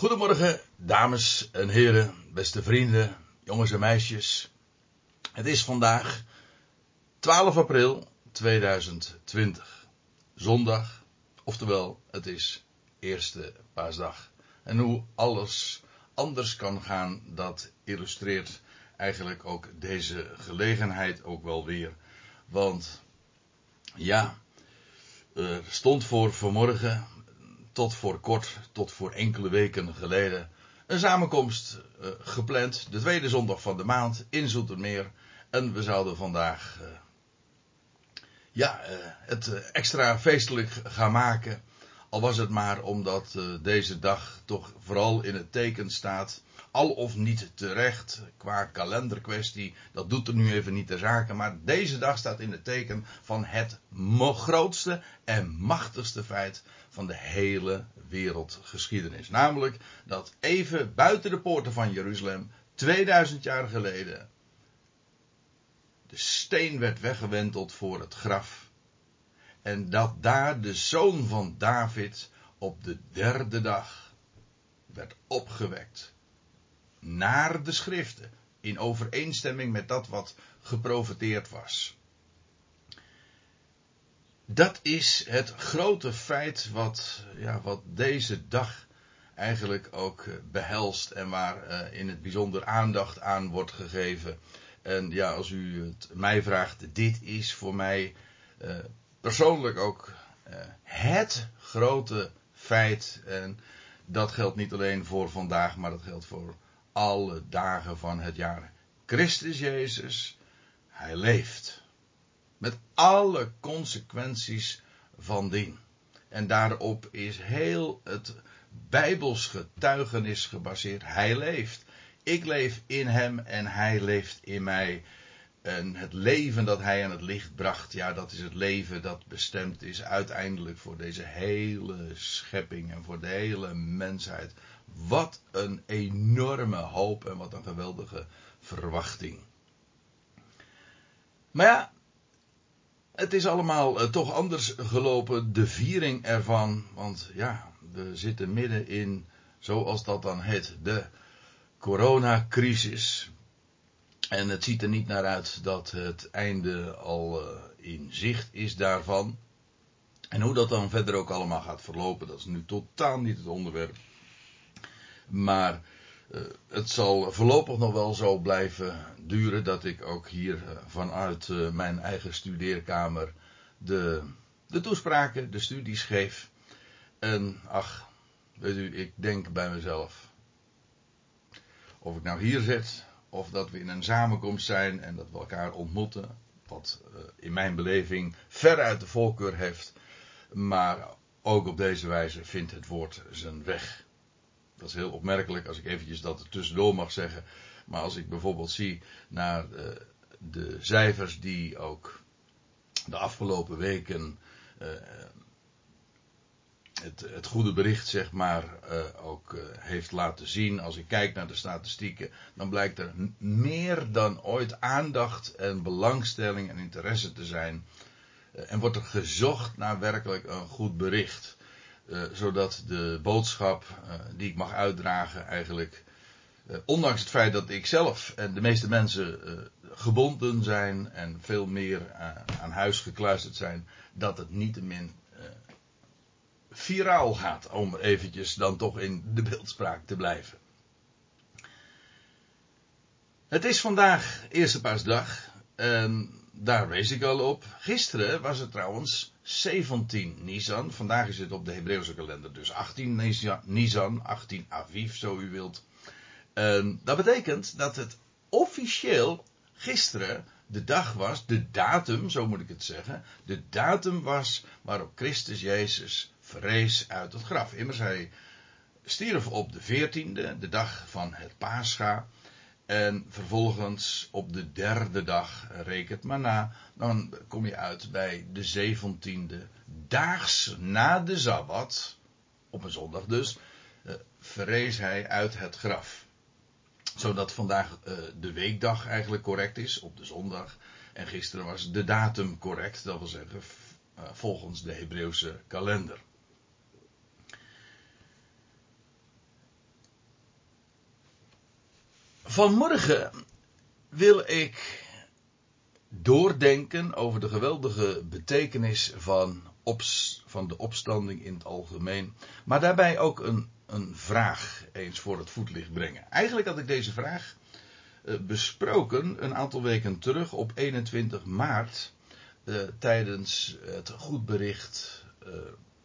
Goedemorgen, dames en heren, beste vrienden, jongens en meisjes. Het is vandaag 12 april 2020, zondag, oftewel het is eerste paasdag. En hoe alles anders kan gaan, dat illustreert eigenlijk ook deze gelegenheid ook wel weer. Want ja, er stond voor vanmorgen tot voor kort, tot voor enkele weken geleden, een samenkomst uh, gepland. De tweede zondag van de maand in Zoetermeer. En we zouden vandaag uh, ja, uh, het extra feestelijk gaan maken. Al was het maar omdat deze dag toch vooral in het teken staat. Al of niet terecht qua kalenderkwestie. Dat doet er nu even niet de zaken. Maar deze dag staat in het teken van het grootste en machtigste feit van de hele wereldgeschiedenis. Namelijk dat even buiten de poorten van Jeruzalem, 2000 jaar geleden, de steen werd weggewenteld voor het graf. En dat daar de zoon van David op de derde dag werd opgewekt. Naar de schriften. In overeenstemming met dat wat geprofeteerd was. Dat is het grote feit wat, ja, wat deze dag eigenlijk ook eh, behelst en waar uh, in het bijzonder aandacht aan wordt gegeven. En ja, als u het mij vraagt, dit is voor mij uh, persoonlijk ook het grote feit. En dat geldt niet alleen voor vandaag, maar dat geldt voor alle dagen van het jaar. Christus Jezus, Hij leeft. Met alle consequenties van dien. En daarop is heel het Bijbels getuigenis gebaseerd. Hij leeft. Ik leef in hem en hij leeft in mij. En het leven dat hij aan het licht bracht, ja, dat is het leven dat bestemd is uiteindelijk voor deze hele schepping en voor de hele mensheid. Wat een enorme hoop en wat een geweldige verwachting. Maar ja, het is allemaal uh, toch anders gelopen, de viering ervan. Want ja, we zitten midden in, zoals dat dan heet, de coronacrisis. En het ziet er niet naar uit dat het einde al uh, in zicht is daarvan. En hoe dat dan verder ook allemaal gaat verlopen, dat is nu totaal niet het onderwerp. Maar uh, het zal voorlopig nog wel zo blijven duren dat ik ook hier uh, vanuit uh, mijn eigen studeerkamer de, de toespraken, de studies geef. En ach, weet u, ik denk bij mezelf. Of ik nou hier zit, of dat we in een samenkomst zijn en dat we elkaar ontmoeten. Wat in mijn beleving veruit de voorkeur heeft. Maar ook op deze wijze vindt het woord zijn weg. Dat is heel opmerkelijk als ik eventjes dat er tussendoor mag zeggen. Maar als ik bijvoorbeeld zie naar de, eh, de cijfers die ook de afgelopen weken uh, het, het, goede bericht, zeg maar, ook heeft laten zien. Als ik kijk naar de statistieken, dan blijkt er meer dan ooit aandacht en belangstelling en interesse te zijn. En wordt er gezocht naar werkelijk een goed bericht. Uh, zodat de boodschap uh, die ik mag uitdragen eigenlijk, uh, ondanks het feit dat ik zelf en de meeste mensen gebonden zijn en veel meer aan huis gekluisterd zijn, dat het niettemin viraal gaat, om eventjes dan toch in de beeldspraak te blijven. Het is vandaag eerste paasdag en daar wees ik al op. Gisteren was het trouwens 17 Nisan. Vandaag is het op de Hebreeuwse kalender dus 18 Nisan, 18 Aviv, zo u wilt. En dat betekent dat het officieel gisteren de dag was, de datum, zo moet ik het zeggen, de datum was waarop Christus Jezus verrees uit het graf. Immers hij stierf op de 14e, de dag van het Pascha. En vervolgens op de derde dag, reken het maar na, dan kom je uit bij de zeventiende, daags na de Sabbat, op een zondag dus, uh, verrees hij uit het graf. Zodat vandaag uh, de weekdag eigenlijk correct is, op de zondag. En gisteren was de datum correct, dat wil zeggen uh, volgens de Hebreeuwse kalender. Vanmorgen wil ik doordenken over de geweldige betekenis van, ops, van de opstanding in het algemeen. Maar daarbij ook een, een vraag eens voor het voetlicht brengen. Eigenlijk had ik deze vraag uh, besproken een aantal weken terug op 21 maart. Uh, tijdens het goedbericht, uh,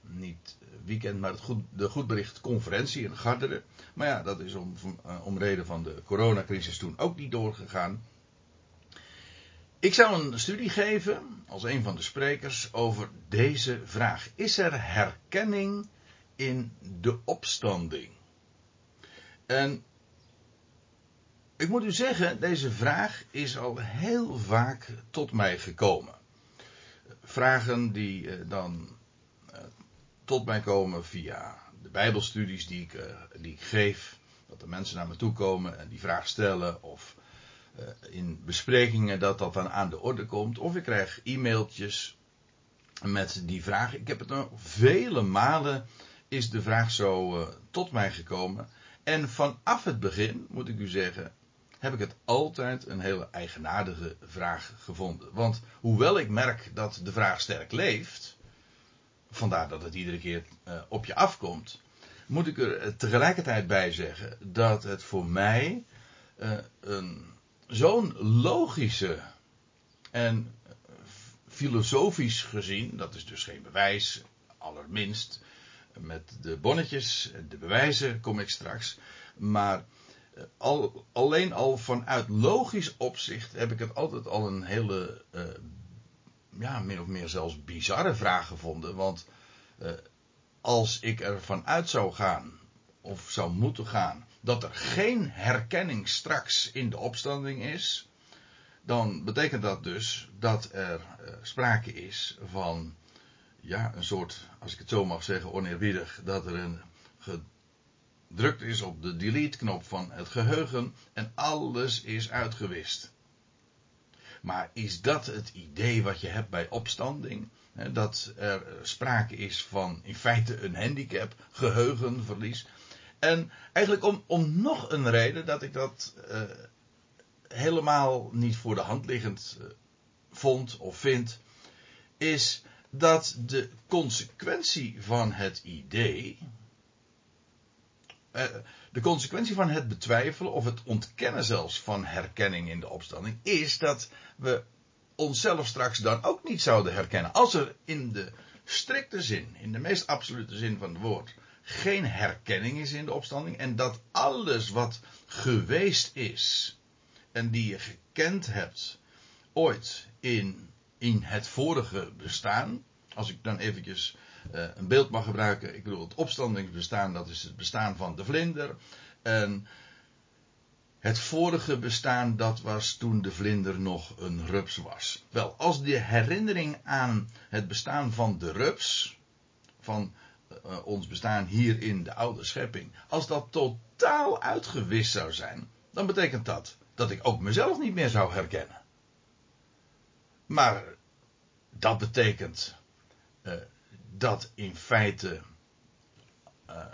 niet weekend, maar het goed, de goedbericht conferentie in Garderen. Maar ja, dat is om, om reden van de coronacrisis toen ook niet doorgegaan. Ik zou een studie geven, als een van de sprekers, over deze vraag. Is er herkenning in de opstanding? En ik moet u zeggen, deze vraag is al heel vaak tot mij gekomen. Vragen die eh, dan eh, tot mij komen via de Bijbelstudies die ik, uh, die ik geef. Dat de mensen naar me toe komen en die vraag stellen. Of uh, in besprekingen dat dat dan aan de orde komt. Of ik krijg e-mailtjes met die vraag. Ik heb het nog vele malen is de vraag zo uh, tot mij gekomen. En vanaf het begin, moet ik u zeggen, heb ik het altijd een hele eigenaardige vraag gevonden. Want hoewel ik merk dat de vraag sterk leeft, vandaar dat het iedere keer uh, op je afkomt, moet ik er tegelijkertijd bij zeggen dat het voor mij uh, een zo'n logische en filosofisch gezien, dat is dus geen bewijs, allerminst, met de bonnetjes, de bewijzen kom ik straks, maar al, alleen al vanuit logisch opzicht heb ik het altijd al een hele, uh, ja, min of meer zelfs bizarre vraag gevonden. Want uh, als ik ervan uit zou gaan, of zou moeten gaan, dat er geen herkenning straks in de opstanding is, dan betekent dat dus dat er uh, sprake is van, ja, een soort, als ik het zo mag zeggen, oneerbiedig, dat er een gedrukt is op de delete-knop van het geheugen en alles is uitgewist. Maar is dat het idee wat je hebt bij opstanding? Dat er sprake is van in feite een handicap, geheugenverlies. En eigenlijk om, om nog een reden dat ik dat uh, helemaal niet voor de hand liggend uh, vond of vind, is dat de consequentie van het idee, de consequentie van het betwijfelen of het ontkennen zelfs van herkenning in de opstanding, is dat we onszelf straks dan ook niet zouden herkennen. Als er in de strikte zin, in de meest absolute zin van het woord, geen herkenning is in de opstanding en dat alles wat geweest is en die je gekend hebt ooit in, in het vorige bestaan, als ik dan eventjes een beeld mag gebruiken, ik bedoel het opstandingsbestaan, dat is het bestaan van de vlinder en het vorige bestaan, dat was toen de vlinder nog een rups was. Wel, als de herinnering aan het bestaan van de rups, van uh, ons bestaan hier in de oude schepping, als dat totaal uitgewist zou zijn, dan betekent dat dat ik ook mezelf niet meer zou herkennen. Maar dat betekent uh, dat in feite uh,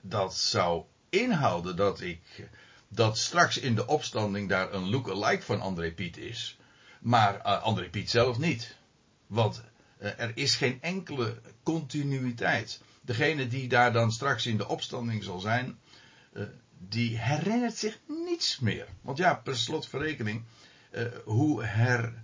dat zou inhouden dat ik dat straks in de opstanding daar een look-alike van André Piet is, maar uh, André Piet zelf niet. Want uh, er is geen enkele continuïteit. Degene die daar dan straks in de opstanding zal zijn, die herinnert zich niets meer. Want ja, per slot van rekening, hoe her.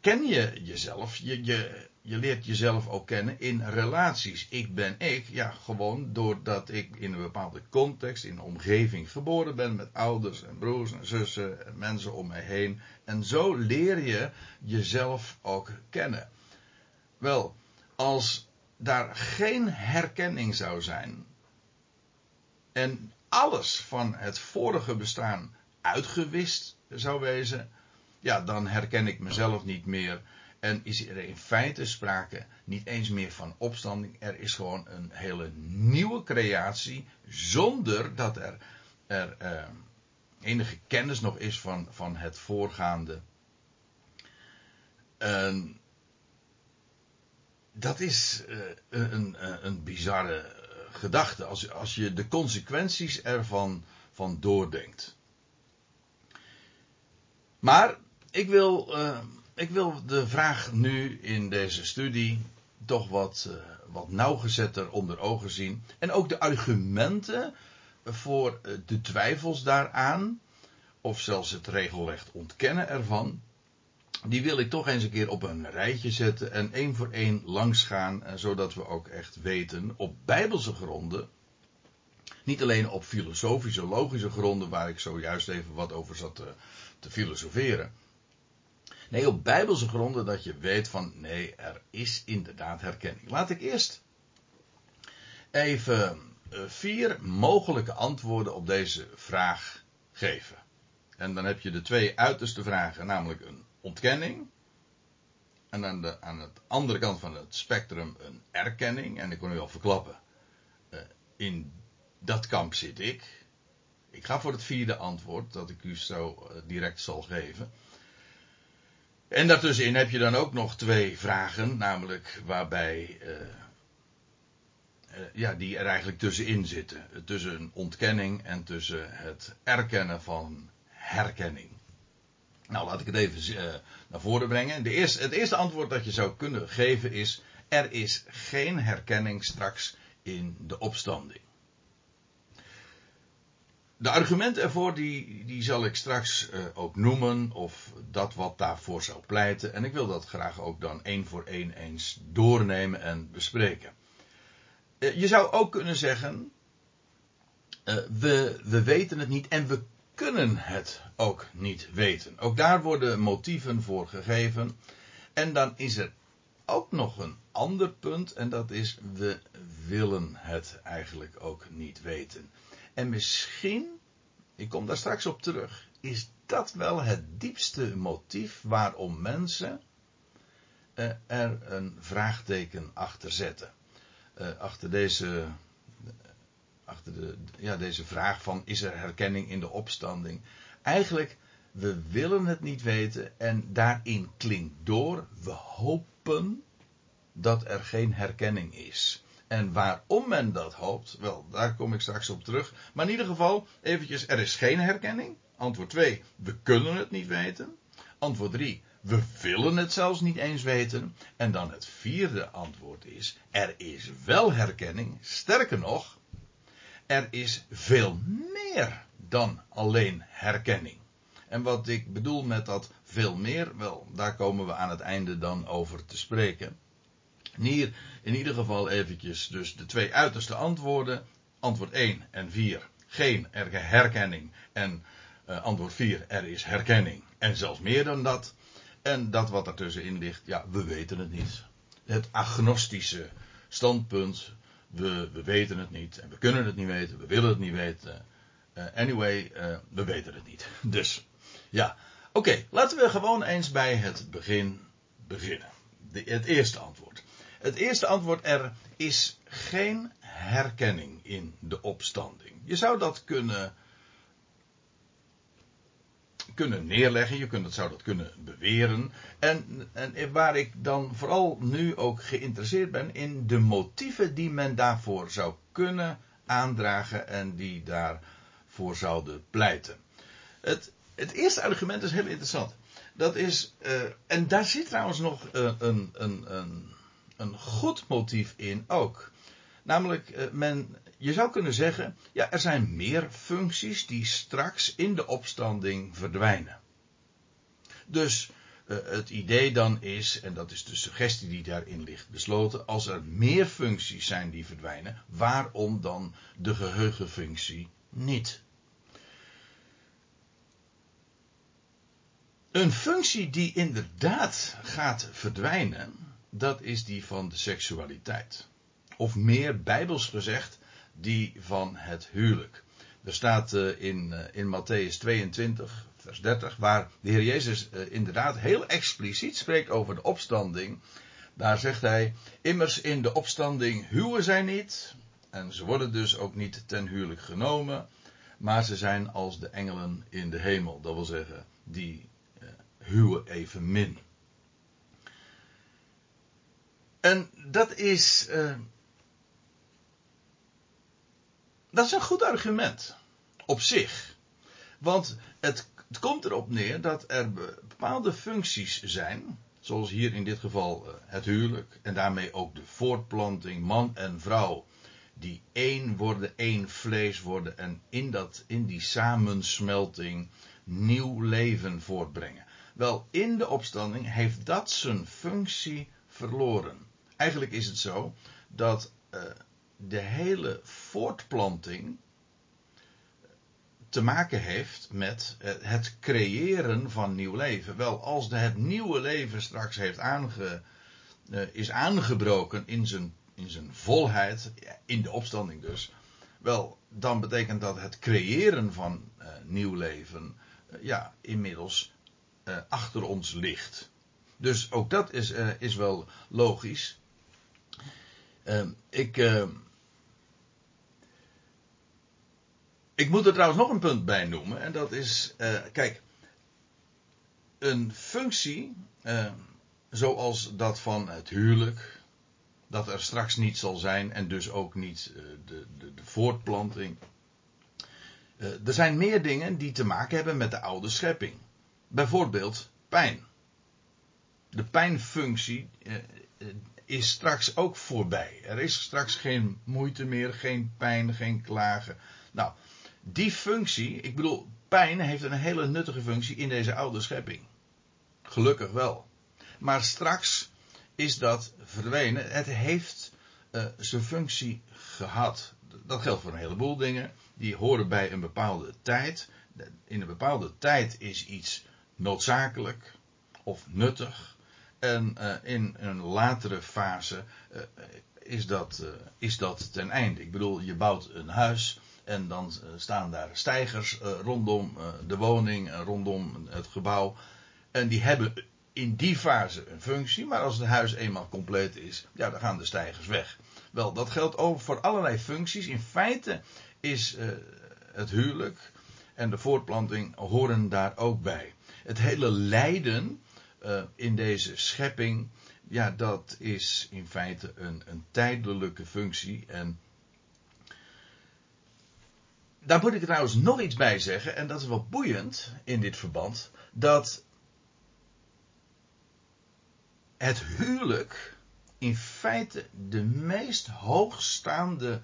Ken je jezelf? Je, je, leert jezelf ook kennen in relaties. Ik ben ik, ja, gewoon doordat ik in een bepaalde context, in een omgeving geboren ben met ouders en broers en zussen en mensen om me heen. En zo leer je jezelf ook kennen. Wel, als daar geen herkenning zou zijn en alles van het vorige bestaan uitgewist zou wezen, ja, dan herken ik mezelf niet meer en is er in feite sprake niet eens meer van opstanding. Er is gewoon een hele nieuwe creatie. Zonder dat er, er eh, enige kennis nog is van, van het voorgaande. En dat is uh, een, een, een bizarre gedachte, als, als je de consequenties ervan van doordenkt. Maar ik wil, uh, ik wil de vraag nu in deze studie toch wat, uh, wat nauwgezetter onder ogen zien. En ook de argumenten voor de twijfels daaraan, of zelfs het regelrecht ontkennen ervan, die wil ik toch eens een keer op een rijtje zetten en één voor één langs gaan, zodat we ook echt weten op bijbelse gronden, niet alleen op filosofische, logische gronden, waar ik zojuist even wat over zat te filosoferen. Nee, op bijbelse gronden dat je weet van nee, er is inderdaad herkenning. Laat ik eerst even eh, vier mogelijke antwoorden op deze vraag geven. En dan heb je de twee uiterste vragen, namelijk een ontkenning. En aan de, aan de andere kant van het spectrum een erkenning. En ik kon u al verklappen. Uh, in dat kamp zit ik. Ik ga voor het vierde antwoord, dat ik u zo uh, direct zal geven. En daartussenin heb je dan ook nog twee vragen, namelijk waarbij. Uh, ja, die er eigenlijk tussenin zitten. Tussen ontkenning en tussen het erkennen van herkenning. Nou, laat ik het even uh, naar voren brengen. De het eerste antwoord dat je zou kunnen geven is: er is geen herkenning straks in de opstanding. De argumenten ervoor die, die zal ik straks uh, ook noemen, of dat wat daarvoor zou pleiten. En ik wil dat graag ook dan één voor één eens doornemen en bespreken. Uh, je zou ook kunnen zeggen: we, we weten het niet en we kunnen het ook niet weten. Ook daar worden motieven voor gegeven. En dan is er ook nog een ander punt, en dat is we willen het eigenlijk ook niet weten. En misschien, ik kom daar straks op terug, is dat wel het diepste motief waarom mensen uh, er een vraagteken achter zetten. Uh, achter deze achter de, ja, deze vraag van is er herkenning in de opstanding. Eigenlijk, we willen het niet weten en daarin klinkt door, we hopen dat er geen herkenning is. En waarom men dat hoopt, wel, daar kom ik straks op terug. Maar in ieder geval, eventjes, er is geen herkenning. Antwoord 2, we kunnen het niet weten. Antwoord 3, we willen het zelfs niet eens weten. En dan het vierde antwoord is, er is wel herkenning. Sterker nog, er is veel meer dan alleen herkenning. En wat ik bedoel met dat veel meer, wel, daar komen we aan het einde dan over te spreken. Hier in ieder geval eventjes dus de twee uiterste antwoorden. Antwoord 1 en 4, geen herkenning. En uh, antwoord 4, er is herkenning. En zelfs meer dan dat. En dat wat ertussenin ligt, ja, we weten het niet. Het agnostische standpunt we, we weten het niet en we kunnen het niet weten, we willen het niet weten. Uh, anyway, uh, we weten het niet. Dus, ja. Oké, laten we gewoon eens bij het begin beginnen. De, het eerste antwoord. Het eerste antwoord, er is geen herkenning in de opstanding. Je zou dat kunnen kunnen neerleggen. Je kunt, zou dat kunnen beweren. En, en waar ik dan vooral nu ook geïnteresseerd ben in de motieven die men daarvoor zou kunnen aandragen en die daarvoor zouden pleiten. Het, het eerste argument is heel interessant. Dat is, uh, en daar zit trouwens nog uh, een, een, een, een goed motief in ook. Namelijk, uh, men je zou kunnen zeggen, ja, er zijn meer functies die straks in de opstanding verdwijnen. Dus uh, het idee dan is, en dat is de suggestie die daarin ligt besloten, als er meer functies zijn die verdwijnen, waarom dan de geheugenfunctie niet? Een functie die inderdaad gaat verdwijnen, dat is die van de seksualiteit. Of meer bijbels gezegd, die van het huwelijk. Er staat uh, in, uh, in Matthäus 22, vers 30, waar de Heer Jezus uh, inderdaad heel expliciet spreekt over de opstanding. Daar zegt hij, immers in de opstanding huwen zij niet, en ze worden dus ook niet ten huwelijk genomen, maar ze zijn als de engelen in de hemel. Dat wil zeggen, die huwen evenmin. En dat is dat is een goed argument. Op zich. Want het, het komt erop neer dat er bepaalde functies zijn. Zoals hier in dit geval eh, het huwelijk. En daarmee ook de voortplanting, man en vrouw. Die één worden, één vlees worden. En in, dat, in die samensmelting nieuw leven voortbrengen. Wel, in de opstanding heeft dat zijn functie verloren. Eigenlijk is het zo dat uh, de hele voortplanting te maken heeft met het creëren van nieuw leven. Wel, als de, het nieuwe leven straks heeft aange, uh, is aangebroken in zijn, in zijn volheid, in de opstanding dus. Wel, dan betekent dat het creëren van nieuw leven, ja, inmiddels achter ons ligt. Dus ook dat is, is wel logisch. Ehm, ik ehm, Ik moet er trouwens nog een punt bij noemen. En dat is, uh, kijk, een functie uh, zoals dat van het huwelijk, dat er straks niet zal zijn en dus ook niet uh, de, de, de, voortplanting. er zijn meer dingen die te maken hebben met de oude schepping. Bijvoorbeeld pijn. De pijnfunctie is straks ook voorbij. Er is straks geen moeite meer, geen pijn, geen klagen. Nou, die functie, ik bedoel, pijn heeft een hele nuttige functie in deze oude schepping. Gelukkig wel. Maar straks is dat verdwenen. Het heeft uh, zijn functie gehad. Dat geldt voor een heleboel dingen. Die horen bij een bepaalde tijd. In een bepaalde tijd is iets noodzakelijk of nuttig. En uh, in een latere fase uh, is, dat, is dat ten einde. Ik bedoel, je bouwt een huis en dan eh, staan daar stijgers eh, rondom eh, de woning, rondom het gebouw. En die hebben in die fase een functie, maar als het huis eenmaal compleet is, ja, dan gaan de stijgers weg. Wel, dat geldt ook voor allerlei functies. In feite is het huwelijk en de voortplanting horen daar ook bij. Het hele lijden in deze schepping, ja, dat is in feite een, een tijdelijke functie. En daar moet ik trouwens nog iets bij zeggen, en dat is wel boeiend in dit verband, dat het huwelijk in feite de meest hoogstaande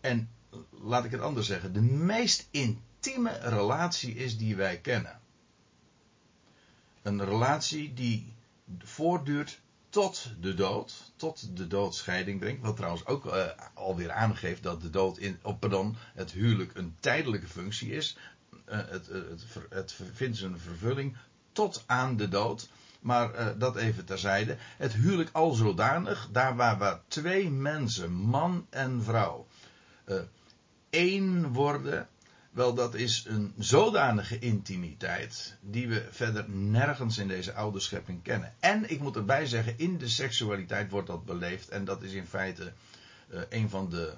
en, laat ik het anders zeggen, de meest intieme relatie is die wij kennen. Een relatie die voortduurt tot de dood, tot de doodscheiding brengt. Wat trouwens ook uh, alweer aangeeft dat de dood in, oh, pardon, het huwelijk een tijdelijke functie is. Uh, het, het, het, vindt zijn vervulling tot aan de dood. Maar dat even terzijde. Het huwelijk al zodanig, daar waar, waar twee mensen, man en vrouw, één worden wel, dat is een zodanige intimiteit die we verder nergens in deze oude schepping kennen. En ik moet erbij zeggen, in de seksualiteit wordt dat beleefd en dat is in feite uh, een van de,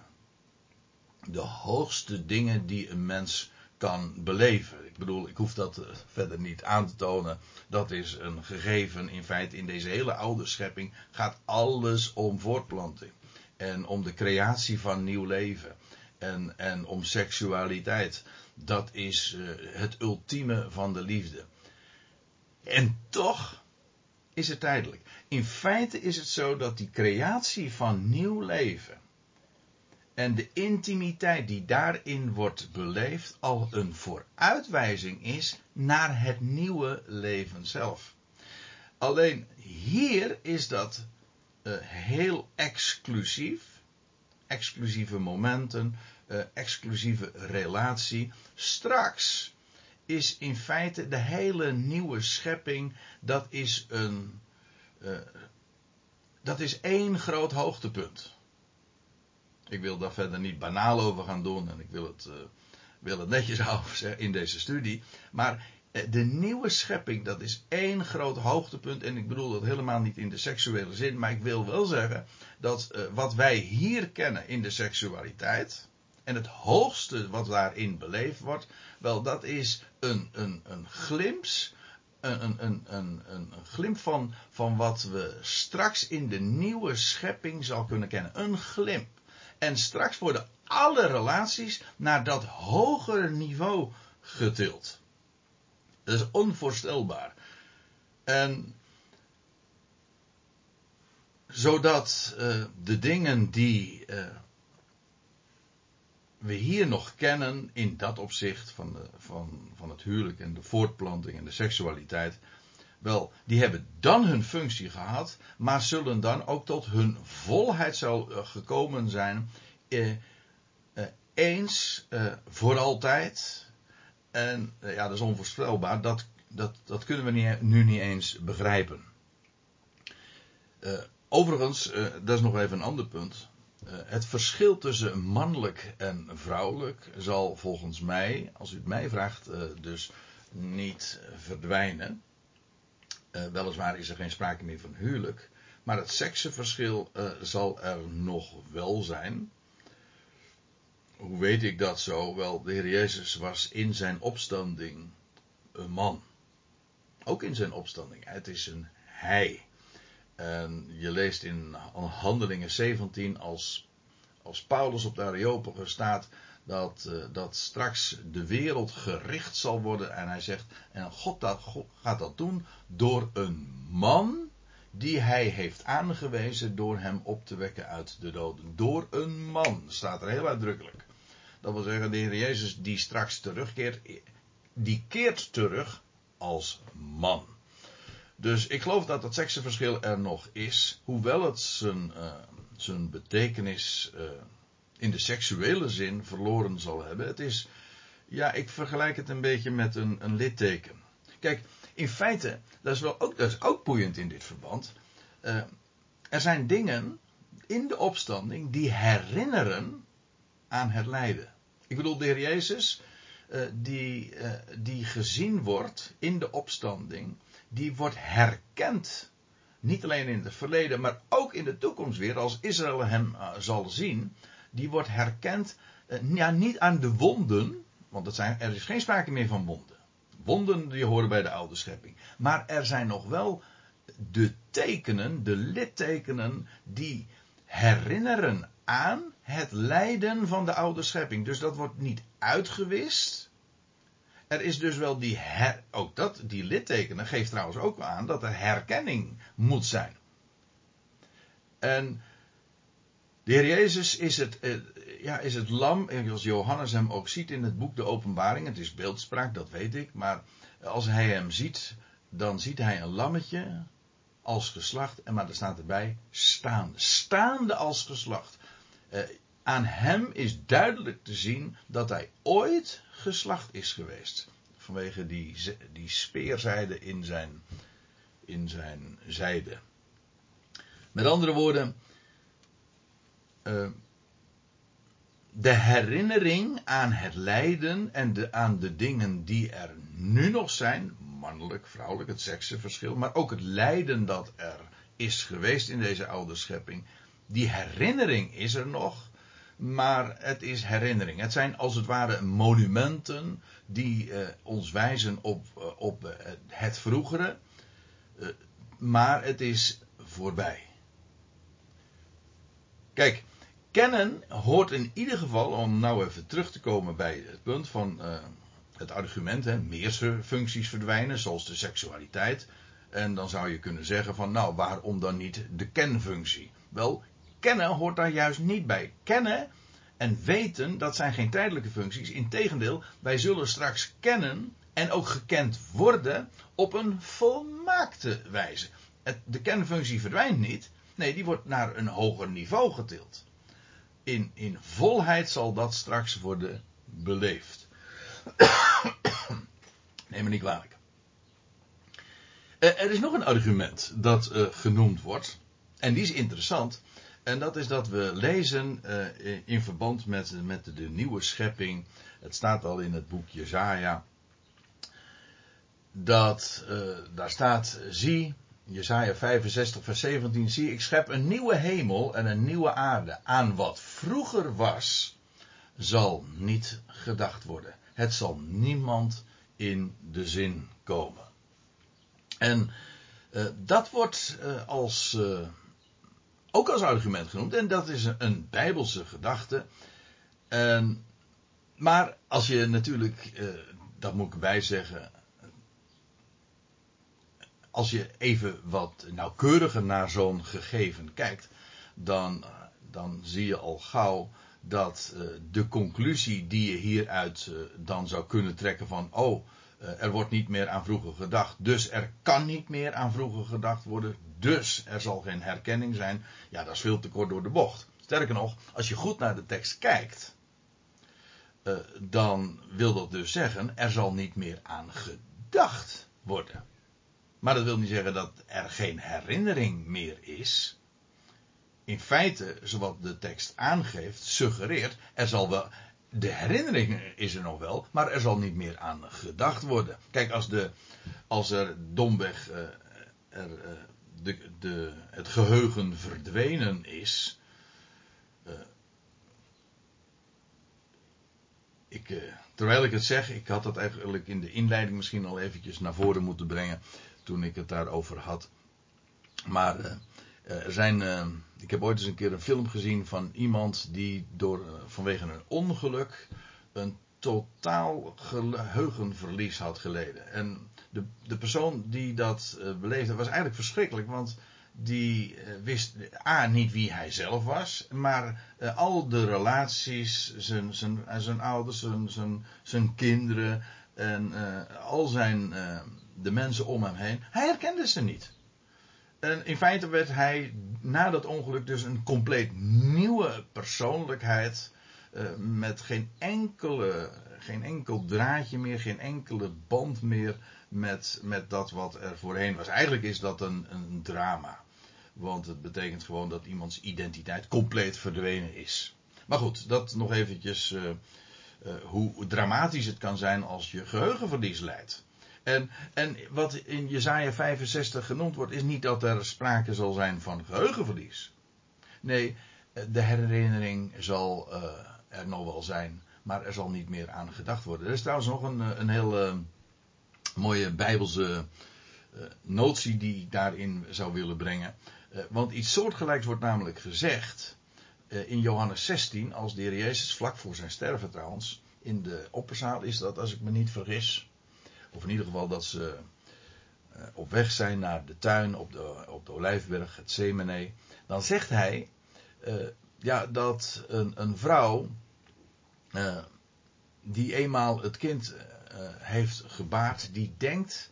de hoogste dingen die een mens kan beleven. Ik bedoel, ik hoef dat uh, verder niet aan te tonen. Dat is een gegeven. In feite, in deze hele oude schepping gaat alles om voortplanting. En om de creatie van nieuw leven en, en om seksualiteit. Dat is uh, het ultieme van de liefde. En toch is het tijdelijk. In feite is het zo dat die creatie van nieuw leven en de intimiteit die daarin wordt beleefd al een vooruitwijzing is naar het nieuwe leven zelf. Alleen hier is dat uh, heel exclusief exclusieve momenten, uh, exclusieve relatie. Straks is in feite de hele nieuwe schepping, dat is een, uh, dat is één groot hoogtepunt. Ik wil daar verder niet banaal over gaan doen en ik wil het, uh, wil het netjes houden in deze studie. Maar eh, de nieuwe schepping, dat is één groot hoogtepunt. En ik bedoel dat helemaal niet in de seksuele zin. Maar ik wil wel zeggen dat uh, wat wij hier kennen in de seksualiteit. En het hoogste wat daarin beleefd wordt. Wel, dat is een, een, een glimps. Een, een, een, een, een glimp van, van wat we straks in de nieuwe schepping zal kunnen kennen. Een glimp. En straks worden alle relaties naar dat hogere niveau getild. Dat is onvoorstelbaar. En zodat uh, de dingen die uh, we hier nog kennen in dat opzicht van, de, van, van het huwelijk en de voortplanting en de seksualiteit, wel, die hebben dan hun functie gehad, maar zullen dan ook tot hun volheid zal uh, gekomen zijn, eens voor altijd. En ja, dat is onvoorspelbaar, dat, dat, dat kunnen we nu niet eens begrijpen. Overigens, uh, dat is nog even een ander punt. Het verschil tussen mannelijk en vrouwelijk zal volgens mij, als u het mij vraagt, dus niet verdwijnen. weliswaar is er geen sprake meer van huwelijk. Maar het seksenverschil zal er nog wel zijn. Hoe weet ik dat zo? Wel, de Heer Jezus was in zijn opstanding een man. Ook in zijn opstanding. Het is een hij. En je leest in Handelingen 17 als, als Paulus op de Areopagus staat dat, uh, dat straks de wereld gericht zal worden. En hij zegt, en God, dat, God gaat dat doen door een man die hij heeft aangewezen door hem op te wekken uit de doden. Door een man, staat er heel uitdrukkelijk. Dat wil zeggen, de Heer Jezus die straks terugkeert, die keert terug als man. Dus ik geloof dat dat seksenverschil er nog is, hoewel het zijn, uh, zijn betekenis uh, in de seksuele zin verloren zal hebben. Het is, ja, ik vergelijk het een beetje met een, een litteken. Kijk, in feite, dat is, wel ook, dat is ook boeiend in dit verband. Uh, er zijn dingen in de opstanding die herinneren aan het lijden. Ik bedoel, de Heer Jezus, die, die gezien wordt in de opstanding die wordt herkend. Niet alleen in het verleden, maar ook in de toekomst weer, als Israël hem uh, zal zien. Die wordt herkend, ja, niet aan de wonden, want zijn, er is geen sprake meer van wonden. Wonden die horen bij de oude schepping. Maar er zijn nog wel de tekenen, de littekenen, die herinneren aan het lijden van de oude schepping. Dus dat wordt niet uitgewist. Er is dus wel die her, ook dat, die littekenen geeft trouwens ook aan dat er herkenning moet zijn. En de Heer Jezus is het, eh, ja, is het lam, als Johannes hem ook ziet in het boek De Openbaring, het is beeldspraak, dat weet ik, maar als hij hem ziet, dan ziet hij een lammetje als geslacht, en maar er staat erbij staande, staande als geslacht. Eh, aan hem is duidelijk te zien dat hij ooit geslacht is geweest. Vanwege die, die speerzijde in zijn, in zijn zijde. Met andere woorden, uh, de herinnering aan het lijden en aan de dingen die er nu nog zijn, mannelijk, vrouwelijk, het seksenverschil, maar ook het lijden dat er is geweest in deze oude schepping, die herinnering is er nog maar het is herinnering. Het zijn als het ware monumenten die uh, ons wijzen op, uh, op uh, het vroegere, maar het is voorbij. Kijk, kennen hoort in ieder geval, om nou even terug te komen bij het punt van het argument, hè, functies verdwijnen, zoals de seksualiteit. En dan zou je kunnen zeggen van, nou, waarom dan niet de kenfunctie? Wel, kennen hoort daar juist niet bij. Kennen en weten, dat zijn geen tijdelijke functies. Integendeel, wij zullen straks kennen en ook gekend worden op een volmaakte wijze. De kenfunctie verdwijnt niet. Nee, die wordt naar een hoger niveau getild. In, in volheid zal dat straks worden beleefd. Neem me niet kwalijk. Uh, er is nog een argument dat uh, genoemd wordt. En die is interessant. En dat is dat we lezen uh, in verband met, met de, nieuwe schepping. Het staat al in het boek Jezaja. Dat uh, daar staat, zie, Jezaja 65 vers 17, zie ik schep een nieuwe hemel en een nieuwe aarde. Aan wat vroeger was, zal niet gedacht worden. Het zal niemand in de zin komen. En uh, dat wordt als ook als argument genoemd. En dat is een, bijbelse gedachte. En, maar als je natuurlijk, uh, dat moet ik erbij zeggen. Als je even wat nauwkeuriger naar zo'n gegeven kijkt, dan, dan zie je al gauw dat uh, de conclusie die je hieruit uh, dan zou kunnen trekken van, oh, er wordt niet meer aan vroeger gedacht, dus er kan niet meer aan vroeger gedacht worden, dus er zal geen herkenning zijn. Ja, dat is veel te kort door de bocht. Sterker nog, als je goed naar de tekst kijkt, dan wil dat dus zeggen, er zal niet meer aan gedacht worden. Maar dat wil niet zeggen dat er geen herinnering meer is in feite, zoals de tekst aangeeft, suggereert, er zal wel, de herinnering is er nog wel, maar er zal niet meer aan gedacht worden. Kijk, als, de, als er domweg uh, er, uh, de, de, het geheugen verdwenen is. Uh, ik, terwijl ik het zeg, ik had dat eigenlijk in de inleiding misschien al eventjes naar voren moeten brengen toen ik het daarover had. Maar eh, er zijn, ik heb ooit eens een keer een film gezien van iemand die door, vanwege een ongeluk een totaal geheugenverlies had geleden. En de, de persoon die dat beleefde was eigenlijk verschrikkelijk, want die wist A niet wie hij zelf was, maar al de relaties, zijn, zijn, zijn ouders, zijn, zijn, zijn kinderen en al zijn, de mensen om hem heen, hij herkende ze niet. En in feite werd hij na dat ongeluk dus een compleet nieuwe persoonlijkheid. Met geen, enkele, geen enkel draadje meer, geen enkele band meer met, met dat wat er voorheen was. Eigenlijk is dat een, een drama. Want het betekent gewoon dat iemands identiteit compleet verdwenen is. Maar goed, dat nog eventjes uh, uh, hoe dramatisch het kan zijn als je geheugenverlies leidt. En, en wat in Jezaja 65 genoemd wordt, is niet dat er sprake zal zijn van geheugenverlies. Nee, de herinnering zal uh, er nog wel zijn, maar er zal niet meer aan gedacht worden. Er is trouwens nog een, een heel uh, mooie bijbelse uh, notie die ik daarin zou willen brengen. want iets soortgelijks wordt namelijk gezegd in Johannes 16, als de Heer Jezus vlak voor zijn sterven trouwens, in de opperzaal is dat, als ik me niet vergis, of in ieder geval dat ze op weg zijn naar de tuin op de, op de Olijfberg, het Semene. Dan zegt hij ja, dat een, een vrouw uh, die eenmaal het kind heeft gebaard, die denkt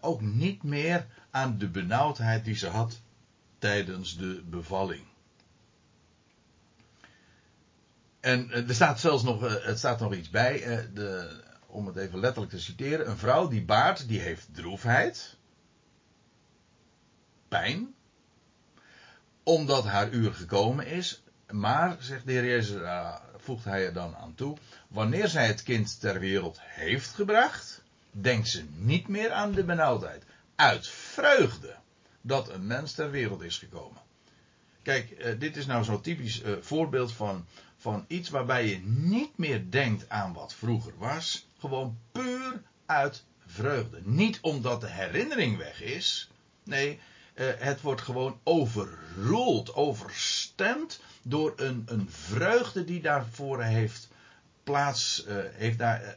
ook niet meer aan de benauwdheid die ze had tijdens de bevalling. En er staat zelfs nog, het staat nog iets bij. De, om het even letterlijk te citeren, een vrouw die baart, die heeft droefheid, pijn, omdat haar uur gekomen is. Maar, zegt de Heer Jezus, uh, voegt hij er dan aan toe, wanneer zij het kind ter wereld heeft gebracht, denkt ze niet meer aan de benauwdheid. Uit vreugde dat een mens ter wereld is gekomen. Kijk, uh, dit is nou zo'n typisch uh, voorbeeld van, van iets waarbij je niet meer denkt aan wat vroeger was, gewoon puur uit vreugde. Niet omdat de herinnering weg is. Nee, uh, het wordt gewoon overroeld, overstemd door een, een vreugde die daarvoor heeft plaats, uh, heeft daar, uh,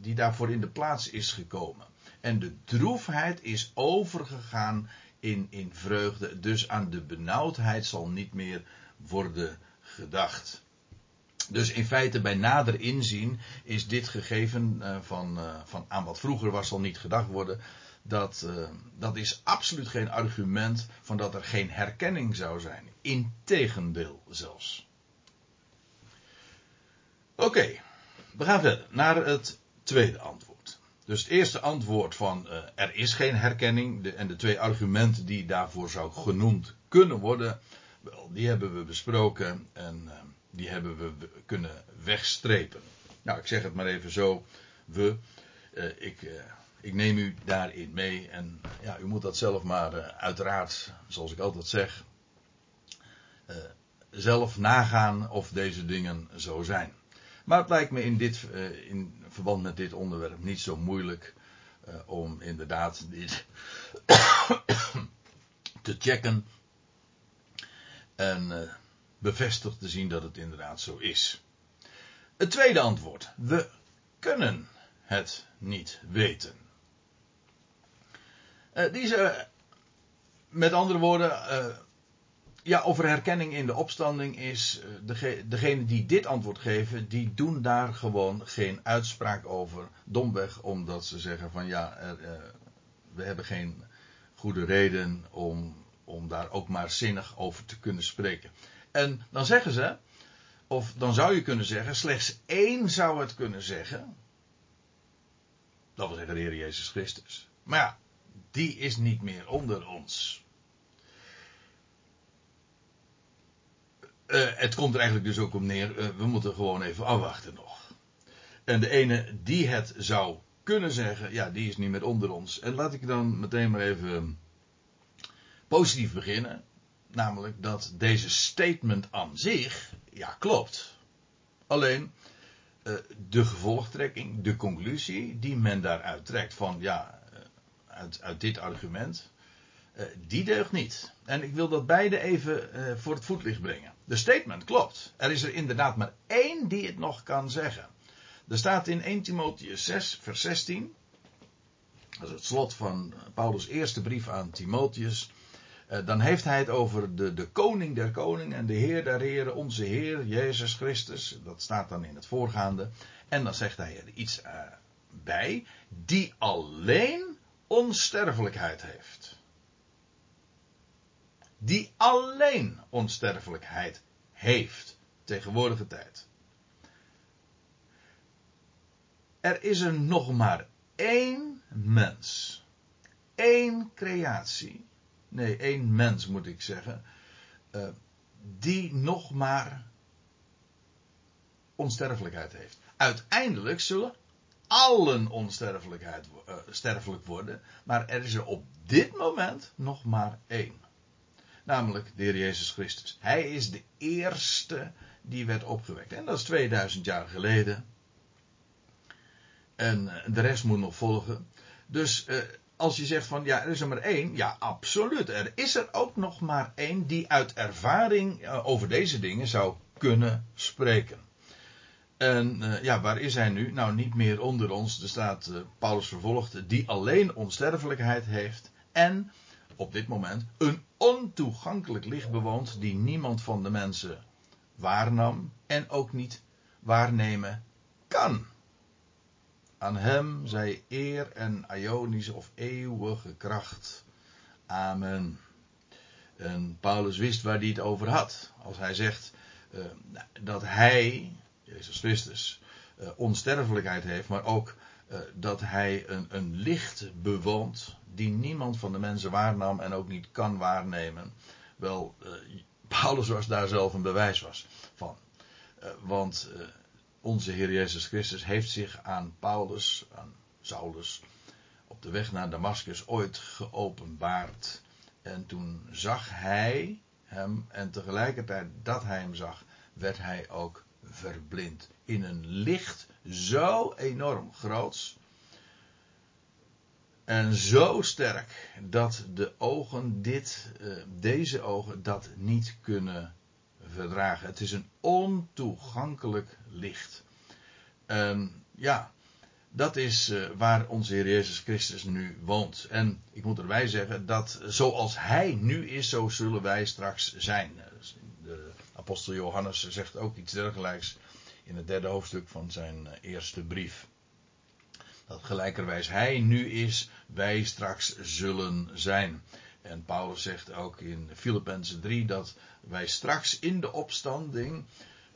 die daarvoor in de plaats is gekomen. En de droefheid is overgegaan in, in vreugde. Dus aan de benauwdheid zal niet meer worden gedacht. Dus in feite bij nader inzien is dit gegeven uh, van, van aan wat vroeger was zal niet gedacht worden. Dat, uh, dat is absoluut geen argument van dat er geen herkenning zou zijn. Integendeel zelfs. Oké, we gaan verder naar het tweede antwoord. Dus het eerste antwoord van er is geen herkenning en de twee argumenten die daarvoor zou genoemd kunnen worden, die hebben we besproken en die hebben we kunnen wegstrepen. Nou, ik zeg het maar even zo. We, ik, ik neem u daarin mee. En ja, u moet dat zelf maar uh, uiteraard, zoals ik altijd zeg, zelf nagaan of deze dingen zo zijn. Maar het lijkt me in, dit, in verband met dit onderwerp niet zo moeilijk om inderdaad dit te checken En bevestigd te zien dat het inderdaad zo is. Het tweede antwoord. We kunnen het niet weten. Uh, deze, met andere woorden, uh, ja, over herkenning in de opstanding is, degene, die dit antwoord geven, die doen daar gewoon geen uitspraak over. Domweg omdat ze zeggen van ja, we hebben geen goede reden om, om daar ook maar zinnig over te kunnen spreken. En dan zeggen ze, of dan zou je kunnen zeggen, slechts één zou het kunnen zeggen. Dat wil zeggen de Heer Jezus Christus. Maar ja, die is niet meer onder ons. Uh, het komt er eigenlijk dus ook om neer, uh, we moeten gewoon even afwachten nog. En de ene die het zou kunnen zeggen, ja, die is niet meer onder ons. En laat ik dan meteen maar even positief beginnen. Namelijk dat deze statement aan zich, ja, klopt. Alleen uh, de gevolgtrekking, de conclusie die men daaruit trekt van, ja, uit, dit argument, uh, die deugt niet. En ik wil dat beide even voor het voetlicht brengen. De statement klopt. Er is er inderdaad maar één die het nog kan zeggen. Er staat in 1 Timotheus 6, vers 16. Dat is het slot van Paulus' eerste brief aan Timotheus. Eh, dan heeft hij het over de, de koning der koningen en de heer der heren, onze heer Jezus Christus. Dat staat dan in het voorgaande. En dan zegt hij er iets bij, die alleen onsterfelijkheid heeft. Die alleen onsterfelijkheid heeft, tegenwoordige tijd. Er is er nog maar één mens. één creatie. Nee, één mens moet ik zeggen. Uh, die nog maar onsterfelijkheid heeft. Uiteindelijk zullen allen onsterfelijkheid uh, sterfelijk worden. Maar er is er op dit moment nog maar één. Namelijk de Heer Jezus Christus. Hij is de eerste die werd opgewekt. En dat is 2000 jaar geleden. En eh, de rest moet nog volgen. Dus uh, als je zegt van ja, er is er maar één. Ja, absoluut. Er is er ook nog maar één die uit ervaring over deze dingen zou kunnen spreken. En ja, waar is hij nu? Nou, niet meer onder ons. Er staat Paulus vervolgd, die alleen onsterfelijkheid heeft. En op dit moment een ontoegankelijk licht bewoont, die niemand van de mensen waarnam en ook niet waarnemen kan. Aan hem zij eer en Ionische of eeuwige kracht. Amen. En Paulus wist waar hij het over had. Als hij zegt uh, dat hij, Jezus Christus, uh, onsterfelijkheid heeft, maar ook uh, dat hij een, een licht bewoont die niemand van de mensen waarnam en ook niet kan waarnemen. Wel, Paulus was daar zelf een bewijs was van. want onze Heer Jezus Christus heeft zich aan Paulus, aan Saulus, op de weg naar Damascus ooit geopenbaard. En toen zag hij hem en tegelijkertijd dat hij hem zag, werd hij ook verblind. In een licht zo enorm groots en zo sterk dat de ogen dit, eh, deze ogen dat niet kunnen verdragen. Het is een ontoegankelijk licht. En ja, dat is uh, waar onze Heer Jezus Christus nu woont. En ik moet erbij zeggen dat zoals Hij nu is, zo zullen wij straks zijn. Apostel Johannes zegt ook iets dergelijks in het derde hoofdstuk van zijn eh, eerste brief. Dat gelijkerwijs Hij nu is, wij straks zullen zijn. En Paulus zegt ook in Filippenzen 3 dat wij straks in de opstanding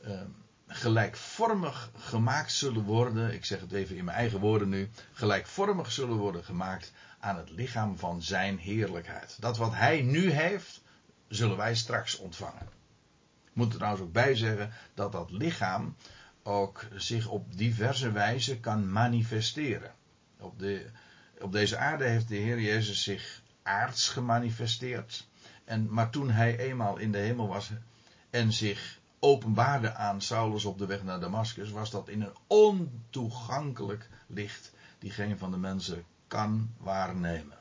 uh, gelijkvormig gemaakt zullen worden. Ik zeg het even in mijn eigen woorden nu. Gelijkvormig zullen worden gemaakt aan het lichaam van zijn heerlijkheid. Dat wat hij nu heeft, zullen wij straks ontvangen. Moet er trouwens ook bij zeggen dat dat lichaam ook zich op diverse wijze kan manifesteren. Op, de, op deze aarde heeft de Heer Jezus zich aards gemanifesteerd. En, maar toen hij eenmaal in de hemel was en zich openbaarde aan Saulus op de weg naar Damascus, was dat in een ontoegankelijk licht die geen van de mensen kan waarnemen.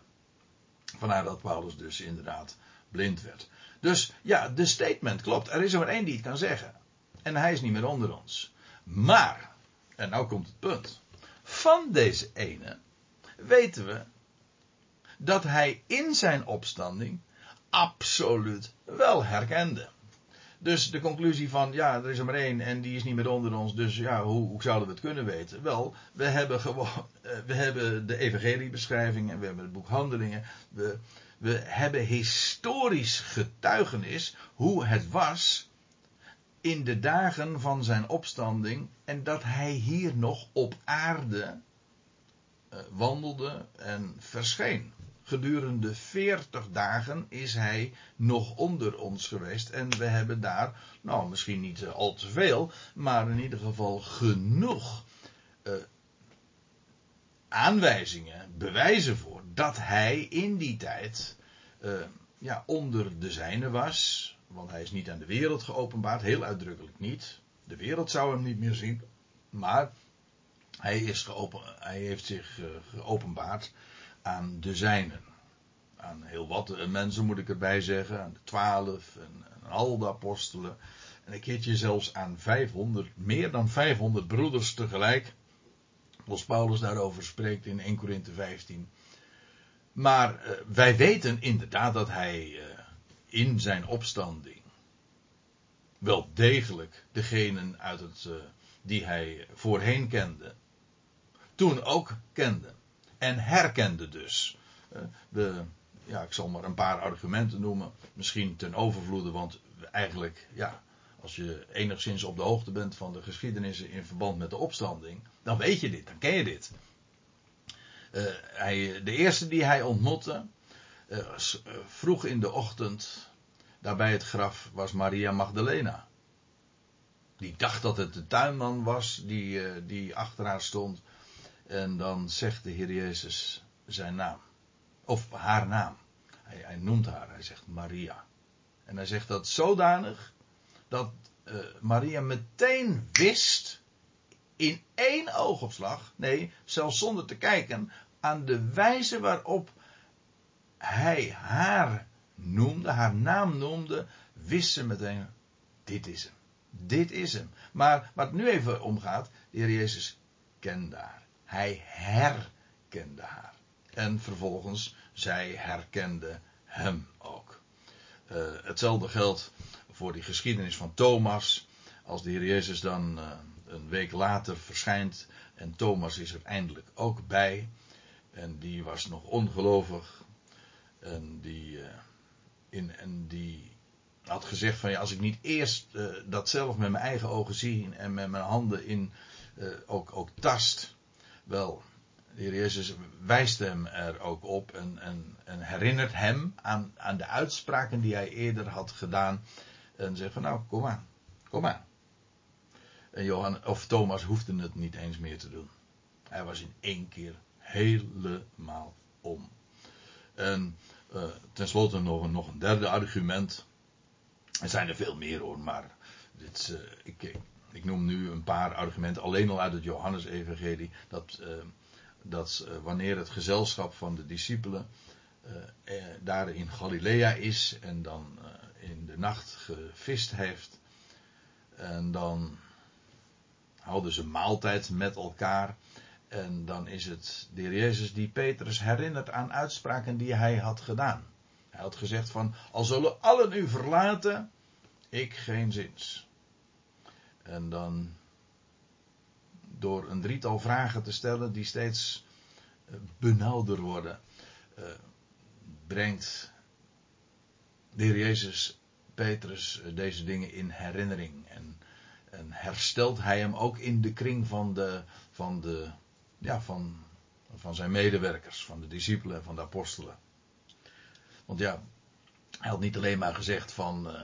Vandaar dat Paulus dus inderdaad blind werd. Dus ja, de statement klopt. Er is er maar één die het kan zeggen. En hij is niet meer onder ons. Maar, en nou komt het punt. Van deze ene weten we dat hij in zijn opstanding absoluut wel herkende. Dus de conclusie van, ja, er is er maar één en die is niet meer onder ons, dus ja, hoe, hoe zouden we het kunnen weten? Wel, we hebben gewoon, eh, we hebben de evangeliebeschrijving en we hebben het boek Handelingen. We, we hebben historisch getuigenis hoe het was in de dagen van zijn opstanding en dat hij hier nog op aarde uh, wandelde en verscheen gedurende 40 dagen is hij nog onder ons geweest. En we hebben daar, nou misschien niet eh, al te veel, maar in ieder geval genoeg uh, aanwijzingen, bewijzen voor dat hij in die tijd uh, ja, onder de zijne was. Want hij is niet aan de wereld geopenbaard, heel uitdrukkelijk niet. De wereld zou hem niet meer zien. Maar hij, is geopen, hij heeft zich geopenbaard aan de zijnen. Aan heel wat mensen moet ik erbij zeggen. Aan de twaalf en, al de apostelen. En een keertje zelfs aan 500, meer dan 500 broeders tegelijk. Zoals Paulus daarover spreekt in 1 Korinthe 15. Maar uh, wij weten inderdaad dat hij uh, in zijn opstanding wel degelijk degenen uit het, uh, die hij voorheen kende, toen ook kende. En herkende dus. De, ja, ik zal maar een paar argumenten noemen. Misschien ten overvloede, want eigenlijk, ja, als je enigszins op de hoogte bent van de geschiedenissen in verband met de opstanding, dan weet je dit, dan ken je dit. Uh, hij, de eerste die hij ontmoette, uh, vroeg in de ochtend, daarbij het graf, was Maria Magdalena. Die dacht dat het de tuinman was die, die achter haar stond. En dan zegt de Heer Jezus zijn naam. Of haar naam. Hij, hij, noemt haar, hij zegt Maria. En hij zegt dat zodanig dat Maria meteen wist, in één oogopslag, nee, zelfs zonder te kijken, aan de wijze waarop hij haar noemde, haar naam noemde, wist ze meteen, dit is hem. Dit is hem. Maar wat nu even om gaat, de Heer Jezus kende haar. Hij herkende haar. En vervolgens, zij herkende hem ook. Uh, hetzelfde geldt voor die geschiedenis van Thomas. Als de Heer Jezus dan uh, een week later verschijnt en Thomas is er eindelijk ook bij. En die was nog ongelovig. En die, uh, in, en die had gezegd van ja, als ik niet eerst dat zelf met mijn eigen ogen zie en met mijn handen in ook, ook tast. Wel, de Heer Jezus wijst hem er ook op en, en, en, herinnert hem aan, aan de uitspraken die hij eerder had gedaan. En zegt van nou, kom aan, kom aan. En Johan, of Thomas hoefde het niet eens meer te doen. Hij was in één keer helemaal om. En uh, tenslotte nog, nog een derde argument. Er zijn er veel meer hoor, maar dit, uh, ik, ik noem nu een paar argumenten alleen al uit het Johannes-evangelie. Dat uh, dat wanneer het gezelschap van de discipelen eh, daar in Galilea is en dan in de nacht gevist heeft. En dan houden ze maaltijd met elkaar. En dan is het de heer Jezus die Petrus herinnert aan uitspraken die hij had gedaan. Hij had gezegd van, al zullen allen u verlaten, ik geen zins. En dan door een drietal vragen te stellen die steeds eh, benauwder worden, uh, brengt de heer Jezus Petrus eh, deze dingen in herinnering. En, en, herstelt hij hem ook in de kring van, de, van, de, ja, van, van zijn medewerkers, van de discipelen, van de apostelen. Want ja, hij had niet alleen maar gezegd van. Uh,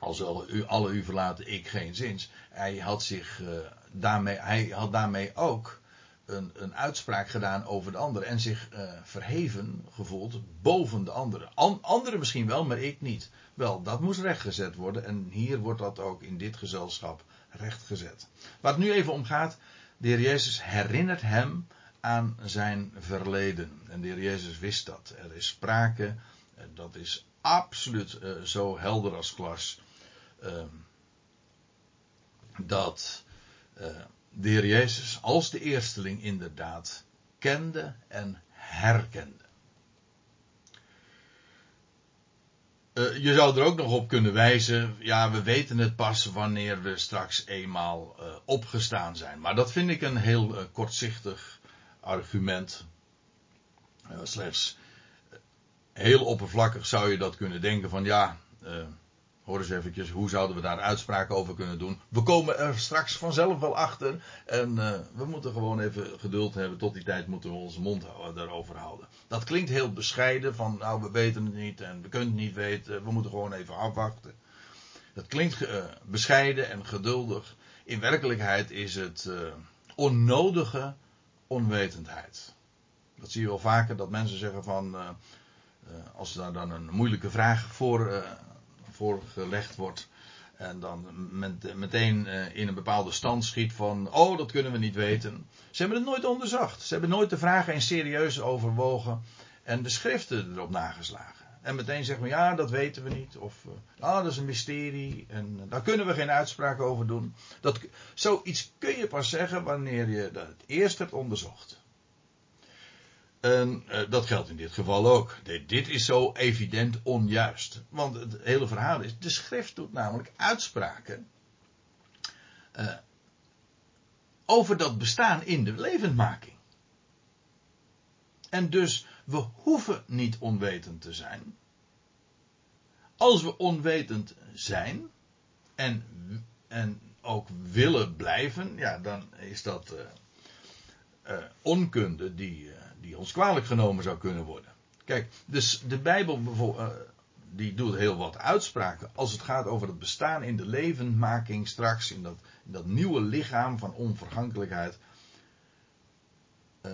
al zullen u, alle u verlaten, ik geen zins. Hij had zich uh, daarmee, hij had daarmee ook een, een uitspraak gedaan over de ander en zich uh, verheven gevoeld boven de anderen. An, anderen misschien wel, maar ik niet. Wel, dat moest rechtgezet worden en hier wordt dat ook in dit gezelschap rechtgezet. Waar het nu even om gaat, de heer Jezus herinnert hem aan zijn verleden. En de heer Jezus wist dat. Er is sprake, dat is absoluut uh, zo helder als glas. Uh, dat uh, de Heer Jezus als de eersteling inderdaad kende en herkende. Uh, je zou er ook nog op kunnen wijzen, ja, we weten het pas wanneer we straks eenmaal uh, opgestaan zijn. Maar dat vind ik een heel uh, kortzichtig argument. slechts heel oppervlakkig zou je dat kunnen denken van ja, hoor eens eventjes, hoe zouden we daar uitspraken over kunnen doen? We komen er straks vanzelf wel achter. En uh, we moeten gewoon even geduld hebben. Tot die tijd moeten we onze mond daarover houden. Dat klinkt heel bescheiden. Van nou, we weten het niet en we kunnen het niet weten. We moeten gewoon even afwachten. Dat klinkt uh, bescheiden en geduldig. In werkelijkheid is het uh, onnodige onwetendheid. Dat zie je wel vaker dat mensen zeggen van. als daar dan een moeilijke vraag voor voorgelegd wordt. En dan met, meteen eh, in een bepaalde stand schiet van, oh dat kunnen we niet weten. Ze hebben het nooit onderzocht. Ze hebben nooit de vragen in serieus overwogen en de schriften erop nageslagen. En meteen zeggen we, ja dat weten we niet. Of, ah dat is een mysterie en daar kunnen we geen uitspraak over doen. Dat, zoiets kun je pas zeggen wanneer je dat eerst hebt onderzocht. En uh, dat geldt in dit geval ook. Dit, is zo evident onjuist. Want het hele verhaal is, de schrift doet namelijk uitspraken uh, over dat bestaan in de levendmaking. En dus, we hoeven niet onwetend te zijn. Als we onwetend zijn en, en ook willen blijven, ja, dan is dat uh, onkunde die die ons kwalijk genomen zou kunnen worden. Kijk, dus de Bijbel uh, die doet heel wat uitspraken als het gaat over het bestaan in de levendmaking straks, in dat, in dat nieuwe lichaam van onvergankelijkheid. Uh,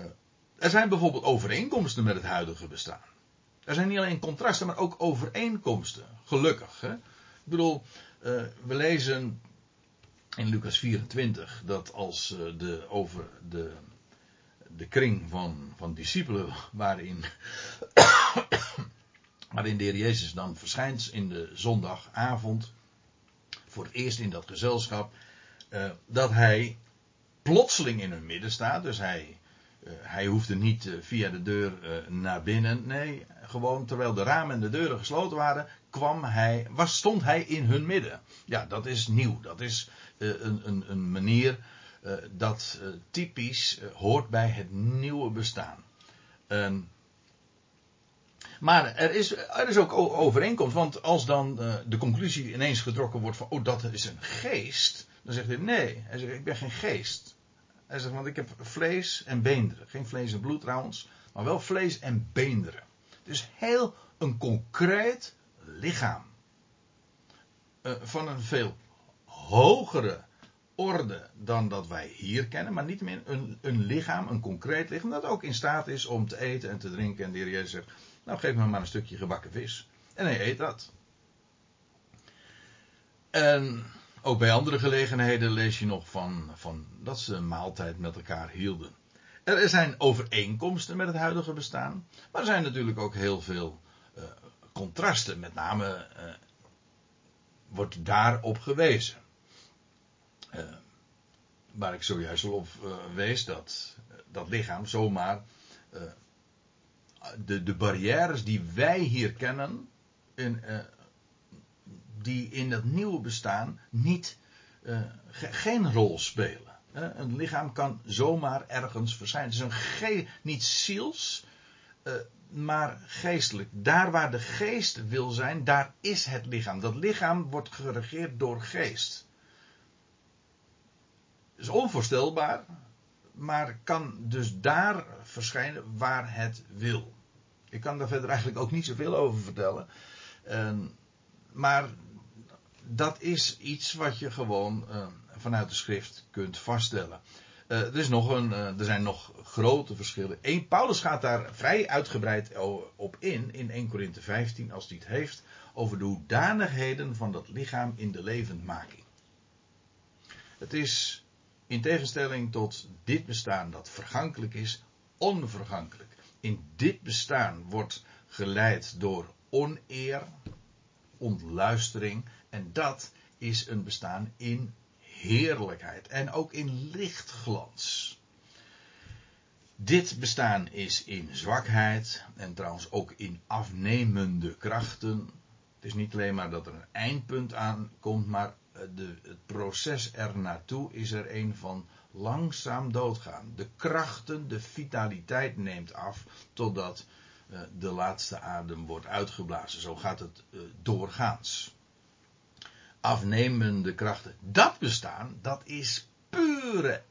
er zijn bijvoorbeeld overeenkomsten met het huidige bestaan. Er zijn niet alleen contrasten, maar ook overeenkomsten. Gelukkig. Hè? Ik bedoel, uh, we lezen in Lucas 24 dat als de, over de de kring van, van discipelen waarin, waarin de heer Jezus dan verschijnt in de zondagavond, voor het eerst in dat gezelschap, uh, dat hij plotseling in hun midden staat. Dus hij, uh, hij hoefde niet uh, via de deur naar binnen. Nee, gewoon terwijl de ramen en de deuren gesloten waren, kwam hij, was, stond hij in hun midden. Ja, dat is nieuw. Dat is een, een, een manier dat uh, typisch uh, hoort bij het nieuwe bestaan. Um, maar er is, er is ook overeenkomst, want als dan de conclusie ineens getrokken wordt van, oh dat is een geest, dan zegt hij nee, hij zegt ik ben geen geest. Hij zegt, want ik heb vlees en beenderen. Geen vlees en bloed trouwens, maar wel vlees en beenderen. Dus heel een concreet lichaam. van een veel hogere orde dan dat wij hier kennen, maar niet meer een, een lichaam, een concreet lichaam, dat ook in staat is om te eten en te drinken. En de Heer Jezus zegt, nou geef me maar een stukje gebakken vis. En hij eet dat. En ook bij andere gelegenheden lees je nog van, van dat ze een maaltijd met elkaar hielden. Er zijn overeenkomsten met het huidige bestaan, maar er zijn natuurlijk ook heel veel uh, contrasten. Met name uh, wordt daarop gewezen. Uh, waar ik zojuist al op uh, wees, dat dat lichaam zomaar de, de barrières die wij hier kennen, in, die in dat nieuwe bestaan niet, ge geen rol spelen. een lichaam kan zomaar ergens verschijnen. Het is een niet ziels, maar geestelijk. Daar waar de geest wil zijn, daar is het lichaam. Dat lichaam wordt geregeerd door geest is onvoorstelbaar, maar kan dus daar verschijnen waar het wil. Ik kan daar verder eigenlijk ook niet zoveel over vertellen. Uh, maar dat is iets wat je gewoon uh, vanuit de schrift kunt vaststellen. Uh, er, is nog een, uh, er zijn nog grote verschillen. Eén, Paulus gaat daar vrij uitgebreid op in, in 1 Korinthe 15, als hij het heeft, over de hoedanigheden van dat lichaam in de levendmaking. Het is in tegenstelling tot dit bestaan dat vergankelijk is, onvergankelijk. In dit bestaan wordt geleid door oneer, ontluistering. En dat is een bestaan in heerlijkheid en ook in lichtglans. Dit bestaan is in zwakheid en trouwens ook in afnemende krachten. Het is niet alleen maar dat er een eindpunt aankomt, maar de, het proces er naartoe is er een van langzaam doodgaan. De krachten, de vitaliteit neemt af totdat uh, de laatste adem wordt uitgeblazen. Zo gaat het uh, doorgaans. Afnemende krachten. Dat bestaan, dat is pure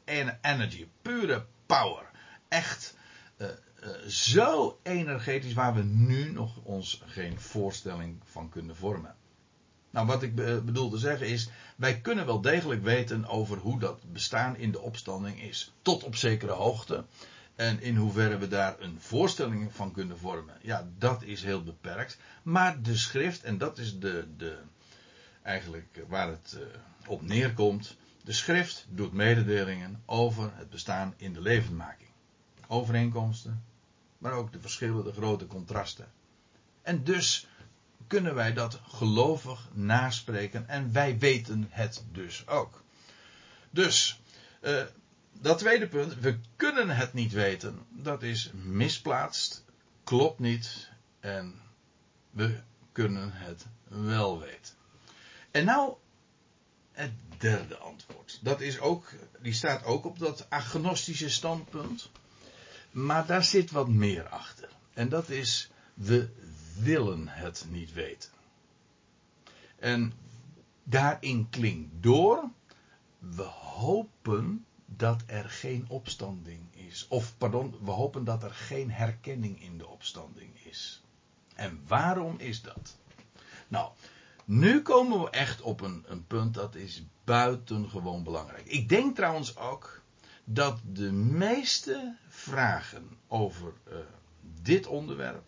energy, pure power. Echt zo energetisch waar we nu nog ons geen voorstelling van kunnen vormen. Nou, wat ik bedoel te zeggen is, wij kunnen wel degelijk weten over hoe dat bestaan in de opstanding is. Tot op zekere hoogte. En in hoeverre we daar een voorstelling van kunnen vormen. Ja, dat is heel beperkt. Maar de schrift, en dat is de, de, eigenlijk waar het uh, op neerkomt. De schrift doet mededelingen over het bestaan in de levendmaking. Overeenkomsten, maar ook de verschillen, de grote contrasten. En dus kunnen wij dat gelovig naspreken en wij weten het dus ook. Dus, uh, dat tweede punt, we kunnen het niet weten, dat is misplaatst, klopt niet en we kunnen het wel weten. En nou het derde antwoord. Dat is ook, die staat ook op dat agnostische standpunt. Maar daar zit wat meer achter. En dat is, we willen het niet weten. En daarin klinkt door, we hopen dat er geen opstanding is. Of pardon, we hopen dat er geen herkenning in de opstanding is. En waarom is dat? Nou, nu komen we echt op een, een punt dat is buitengewoon belangrijk. Ik denk trouwens ook dat de meeste vragen over uh, dit onderwerp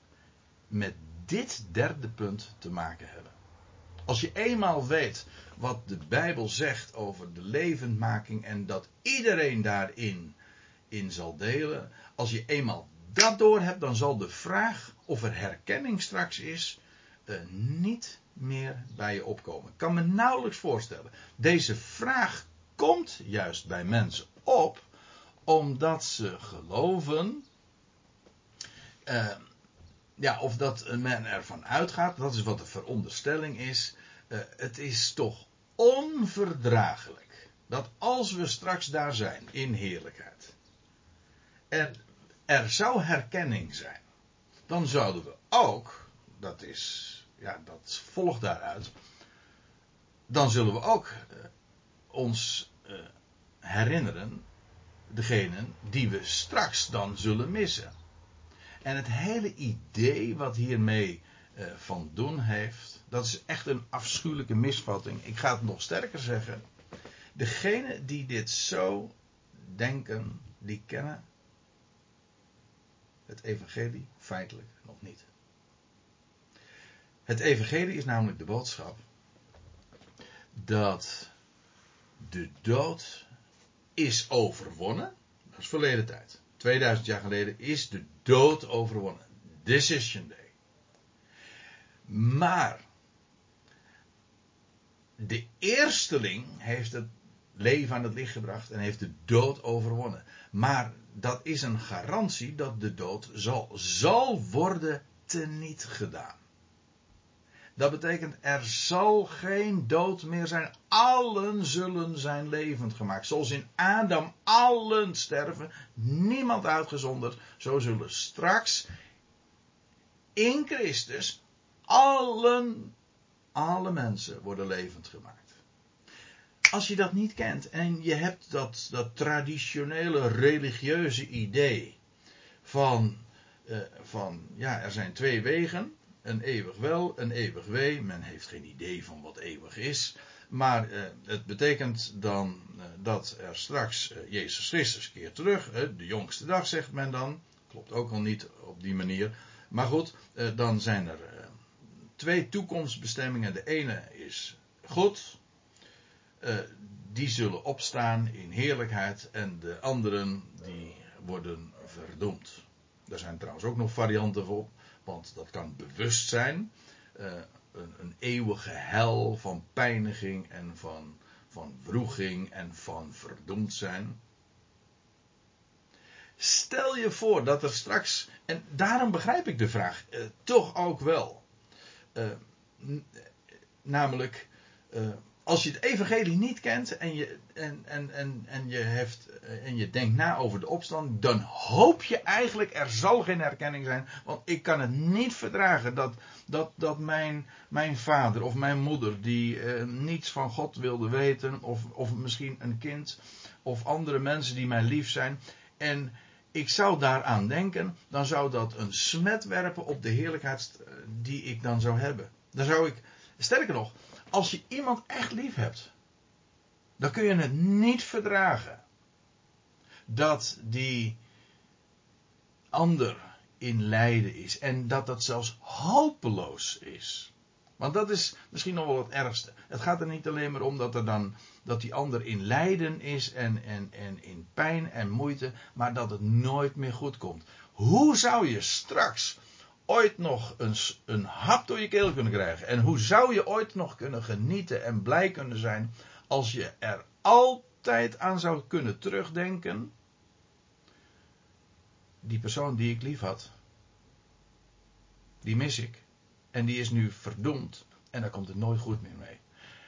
met dit derde punt te maken hebben. Als je eenmaal weet wat de Bijbel zegt over de levendmaking en dat iedereen daarin in zal delen, als je eenmaal dat door hebt, dan zal de vraag of er herkenning straks is, uh, niet meer bij je opkomen. Ik kan me nauwelijks voorstellen. Deze vraag komt juist bij mensen op, omdat ze geloven. Uh, ja, of dat men ervan uitgaat, dat is wat de veronderstelling is. Uh, het is toch onverdraaglijk dat als we straks daar zijn in heerlijkheid, er, er zou herkenning zijn, dan zouden we ook, dat is, ja, dat volgt daaruit, dan zullen we ook uh, ons herinneren, degenen die we straks dan zullen missen. En het hele idee wat hiermee uh, van doen heeft, dat is echt een afschuwelijke misvatting. Ik ga het nog sterker zeggen. Degenen die dit zo denken, die kennen het evangelie feitelijk nog niet. Het evangelie is namelijk de boodschap dat de dood is overwonnen. Dat is verleden tijd. 2000 jaar geleden is de dood overwonnen. Decision Day. Maar de eersteling heeft het leven aan het licht gebracht en heeft de dood overwonnen. Maar dat is een garantie dat de dood zal, zal worden teniet gedaan. Dat betekent er zal geen dood meer zijn. Allen zullen zijn levend gemaakt. Zoals in Adam allen sterven, niemand uitgezonderd. Zo zullen straks in Christus allen, alle mensen worden levend gemaakt. Als je dat niet kent en je hebt dat, dat traditionele religieuze idee van, uh, van ja, er zijn twee wegen een eeuwig wel, een eeuwig wee. Men heeft geen idee van wat eeuwig is. Maar eh, het betekent dan eh, dat er straks eh, Jezus Christus keert terug. de jongste dag zegt men dan. Klopt ook al niet op die manier. Maar goed, eh, dan zijn er eh, twee toekomstbestemmingen. De ene is God. Eh, die zullen opstaan in heerlijkheid. En de anderen die worden verdoemd. Er zijn trouwens ook nog varianten op. Want dat kan bewust zijn. Uh, een, een, eeuwige hel van pijniging en van, van wroeging en van verdoemd zijn. Stel je voor dat er straks, en daarom begrijp ik de vraag uh, toch ook wel. Uh, namelijk, als je het evangelie niet kent en je, en, en, en, en, je heeft, en je denkt na over de opstand, dan hoop je eigenlijk er zal geen herkenning zijn. Want ik kan het niet verdragen dat, dat, dat mijn, mijn vader of mijn moeder, die uh, niets van God wilde weten, of, of misschien een kind, of andere mensen die mij lief zijn, en ik zou daaraan denken, dan zou dat een smet werpen op de heerlijkheid die ik dan zou hebben. Dan zou ik, sterker nog, als je iemand echt lief hebt, dan kun je het niet verdragen dat die ander in lijden is en dat dat zelfs hopeloos is. Want dat is misschien nog wel het ergste. Het gaat er niet alleen maar om dat er dan dat die ander in lijden is en, en, en in pijn en moeite, maar dat het nooit meer goed komt. Hoe zou je straks ooit nog een, hap door je keel kunnen krijgen? En hoe zou je ooit nog kunnen genieten en blij kunnen zijn als je er altijd aan zou kunnen terugdenken? Die persoon die ik lief had, die mis ik. En die is nu verdoemd. En daar komt het nooit goed meer mee.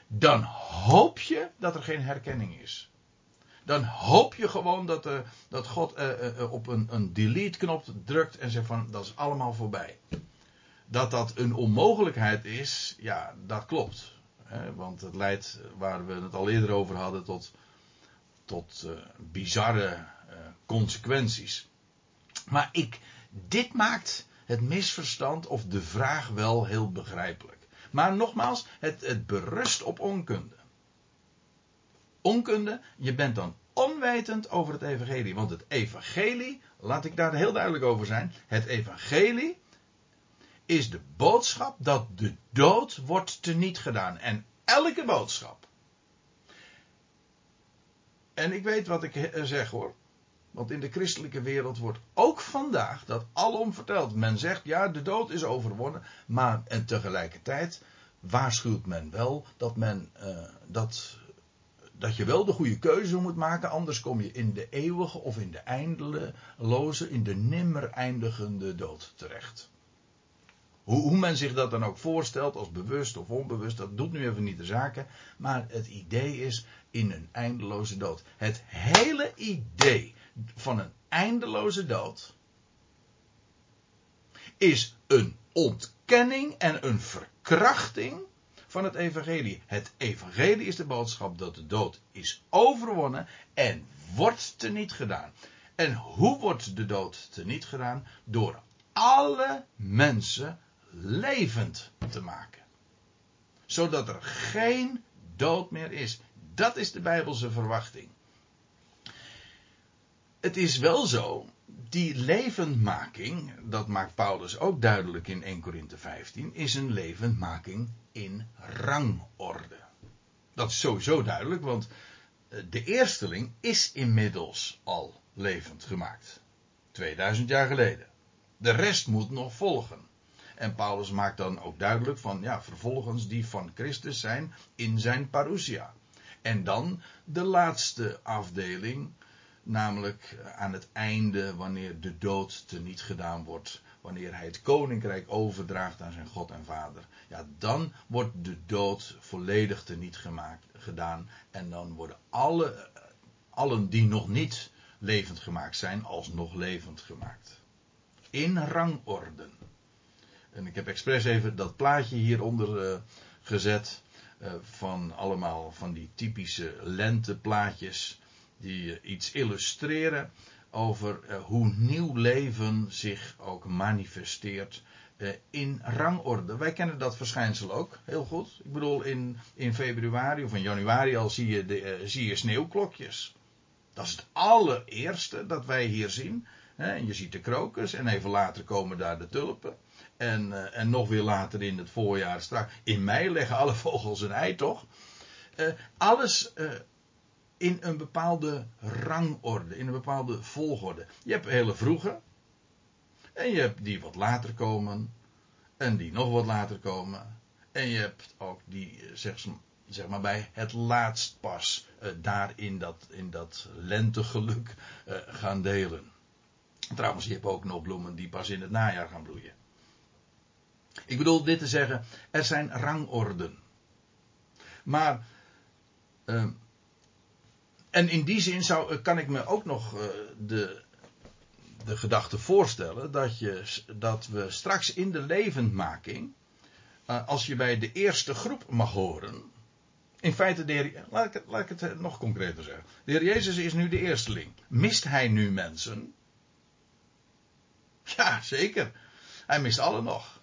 Dan hoop je dat er geen herkenning is. Dan hoop je gewoon dat, uh, dat God uh, uh, op een, een delete-knop drukt en zegt van dat is allemaal voorbij. Dat dat een onmogelijkheid is, ja, dat klopt. Hè, want het leidt, waar we het al eerder over hadden, tot, tot bizarre consequenties. Maar ik, dit maakt het misverstand of de vraag wel heel begrijpelijk. Maar nogmaals, het, het berust op onkunde. Onkunde, je bent dan onwetend over het evangelie. Want het evangelie, laat ik daar heel duidelijk over zijn. Het evangelie is de boodschap dat de dood wordt teniet gedaan. En elke boodschap. En ik weet wat ik zeg hoor. Want in de christelijke wereld wordt ook vandaag dat alom verteld. Men zegt ja, de dood is overwonnen. Maar en tegelijkertijd waarschuwt men wel dat, men, uh, dat, dat je wel de goede keuze moet maken. Anders kom je in de eeuwige of in de eindeloze, in de nimmer eindigende dood terecht. Hoe, hoe, men zich dat dan ook voorstelt, als bewust of onbewust, dat doet nu even niet de zaken. Maar het idee is in een eindeloze dood. Het hele idee van een eindeloze dood is een ontkenning en een verkrachting van het evangelie. Het evangelie is de boodschap dat de dood is overwonnen en wordt teniet gedaan. En hoe wordt de dood teniet gedaan? Door alle mensen levend te maken. Zodat er geen dood meer is. Dat is de Bijbelse verwachting het is wel zo, die levendmaking, dat maakt Paulus ook duidelijk in 1 Korinthe 15, is een levendmaking in rangorde. Dat is sowieso duidelijk, want eh, de eersteling is inmiddels al levend gemaakt. 2000 jaar geleden. De rest moet nog volgen. En Paulus maakt dan ook duidelijk van, ja, vervolgens die van Christus zijn in zijn parousia. En dan de laatste afdeling, Namelijk aan het einde, wanneer de dood teniet gedaan wordt. Wanneer hij het koninkrijk overdraagt aan zijn God en Vader. Ja, dan wordt de dood volledig teniet gemaakt, gedaan. En dan worden alle, allen die nog niet levend gemaakt zijn, alsnog levend gemaakt. In rangorde. En ik heb expres even dat plaatje hieronder uh, gezet. Van allemaal van die typische lenteplaatjes die iets illustreren over uh, hoe nieuw leven zich ook manifesteert uh, in rangorde. Wij kennen dat verschijnsel ook heel goed. Ik bedoel, in, in februari of in januari al zie je, de, zie je sneeuwklokjes. Dat is het allereerste dat wij hier zien. En je ziet de krokus en even later komen daar de tulpen. En, en nog weer later in het voorjaar straks. In mei leggen alle vogels een ei toch? alles in een bepaalde rangorde, in een bepaalde volgorde. Je hebt hele vroege, En je hebt die wat later komen. En die nog wat later komen. En je hebt ook die, eh, zeg, zeg maar bij het laatst pas, uh, daar in dat, in dat lentegeluk uh, gaan delen. Trouwens, je hebt ook nog bloemen die pas in het najaar gaan bloeien. Ik bedoel dit te zeggen, er zijn rangorden. Maar, uh, en in die zin zou, kan ik me ook nog uh, de, de gedachte voorstellen dat, je, dat we straks in de levendmaking, uh, als je bij de eerste groep mag horen, in feite, de laat, ik het, laat ik het nog concreter zeggen. De Heer Jezus is nu de eersteling. Mist hij nu mensen? Ja, zeker. Hij mist alle nog.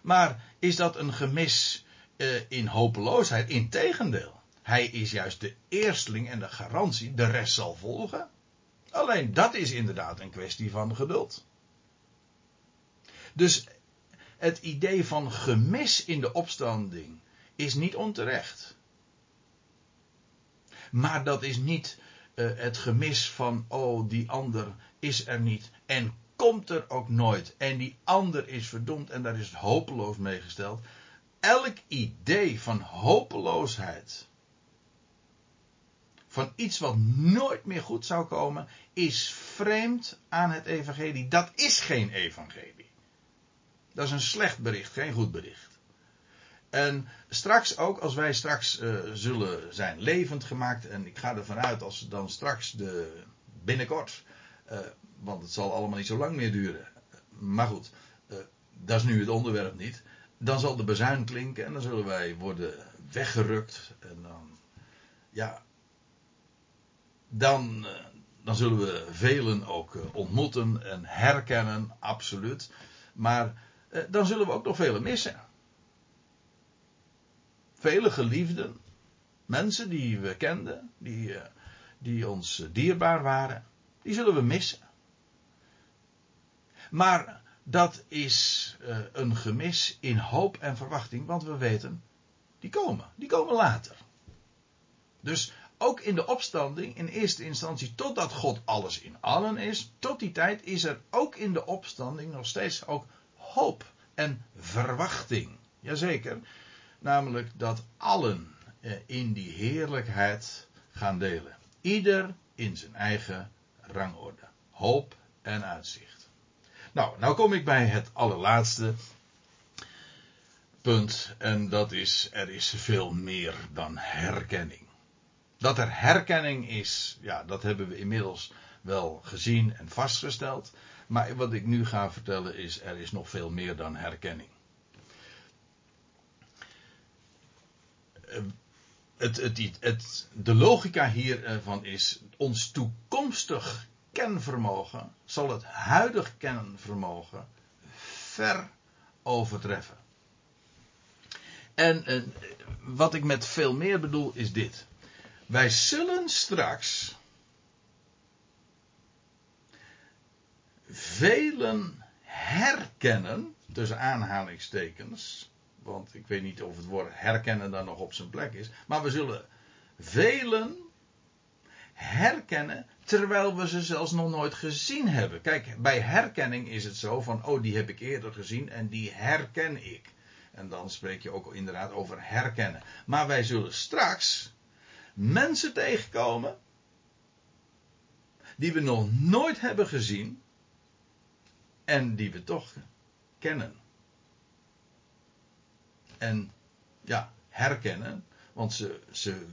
Maar is dat een gemis in hopeloosheid? Integendeel. Hij is juist de eersteling en de garantie, de rest zal volgen. Alleen dat is inderdaad een kwestie van geduld. Dus het idee van gemis in de opstanding is niet onterecht. Maar dat is niet uh, het gemis van, oh, die ander is er niet en komt er ook nooit. En die ander is verdomd en daar is het hopeloos meegesteld. Elk idee van hopeloosheid, van iets wat nooit meer goed zou komen, is vreemd aan het evangelie. Dat is geen evangelie. Dat is een slecht bericht, geen goed bericht. En straks ook, als wij straks uh, zullen zijn levend gemaakt, en ik ga ervan uit als dan straks de, binnenkort uh, want het zal allemaal niet zo lang meer duren. Maar goed, uh, dat is nu het onderwerp niet. Dan zal de bezuin klinken en dan zullen wij worden weggerukt. En dan, ja, dan, uh, dan zullen we velen ook uh, ontmoeten en herkennen, absoluut. Maar dan zullen we ook nog velen missen. Vele geliefden, mensen die we kenden, die, die ons dierbaar waren, die zullen we missen. Maar dat is een gemis in hoop en verwachting, want we weten, die komen. Die komen later. Dus ook in de opstanding, in eerste instantie, totdat God alles in allen is, tot die tijd is er ook in de opstanding nog steeds ook hoop en verwachting. Jazeker. Namelijk dat allen uh, in die heerlijkheid gaan delen. Ieder in zijn eigen rangorde. Hoop en uitzicht. Nou, nou kom ik bij het allerlaatste punt. En dat is, er is veel meer dan herkenning. Dat er herkenning is, ja, dat hebben we inmiddels wel gezien en vastgesteld. Maar wat ik nu ga vertellen is, er is nog veel meer dan herkenning. Het, het, het, de logica hiervan is ons toekomstig kenvermogen zal het huidige kenvermogen ver overtreffen. En, en wat ik met veel meer bedoel is dit. Wij zullen straks velen herkennen, tussen aanhalingstekens, want ik weet niet of het woord herkennen dan nog op zijn plek is, maar we zullen velen herkennen terwijl we ze zelfs nog nooit gezien hebben. Kijk, bij herkenning is het zo van, oh die heb ik eerder gezien en die herken ik. En dan spreek je ook inderdaad over herkennen. Maar wij zullen straks mensen tegenkomen die we nog nooit hebben gezien en die we toch kennen. En ja, herkennen, want ze, ze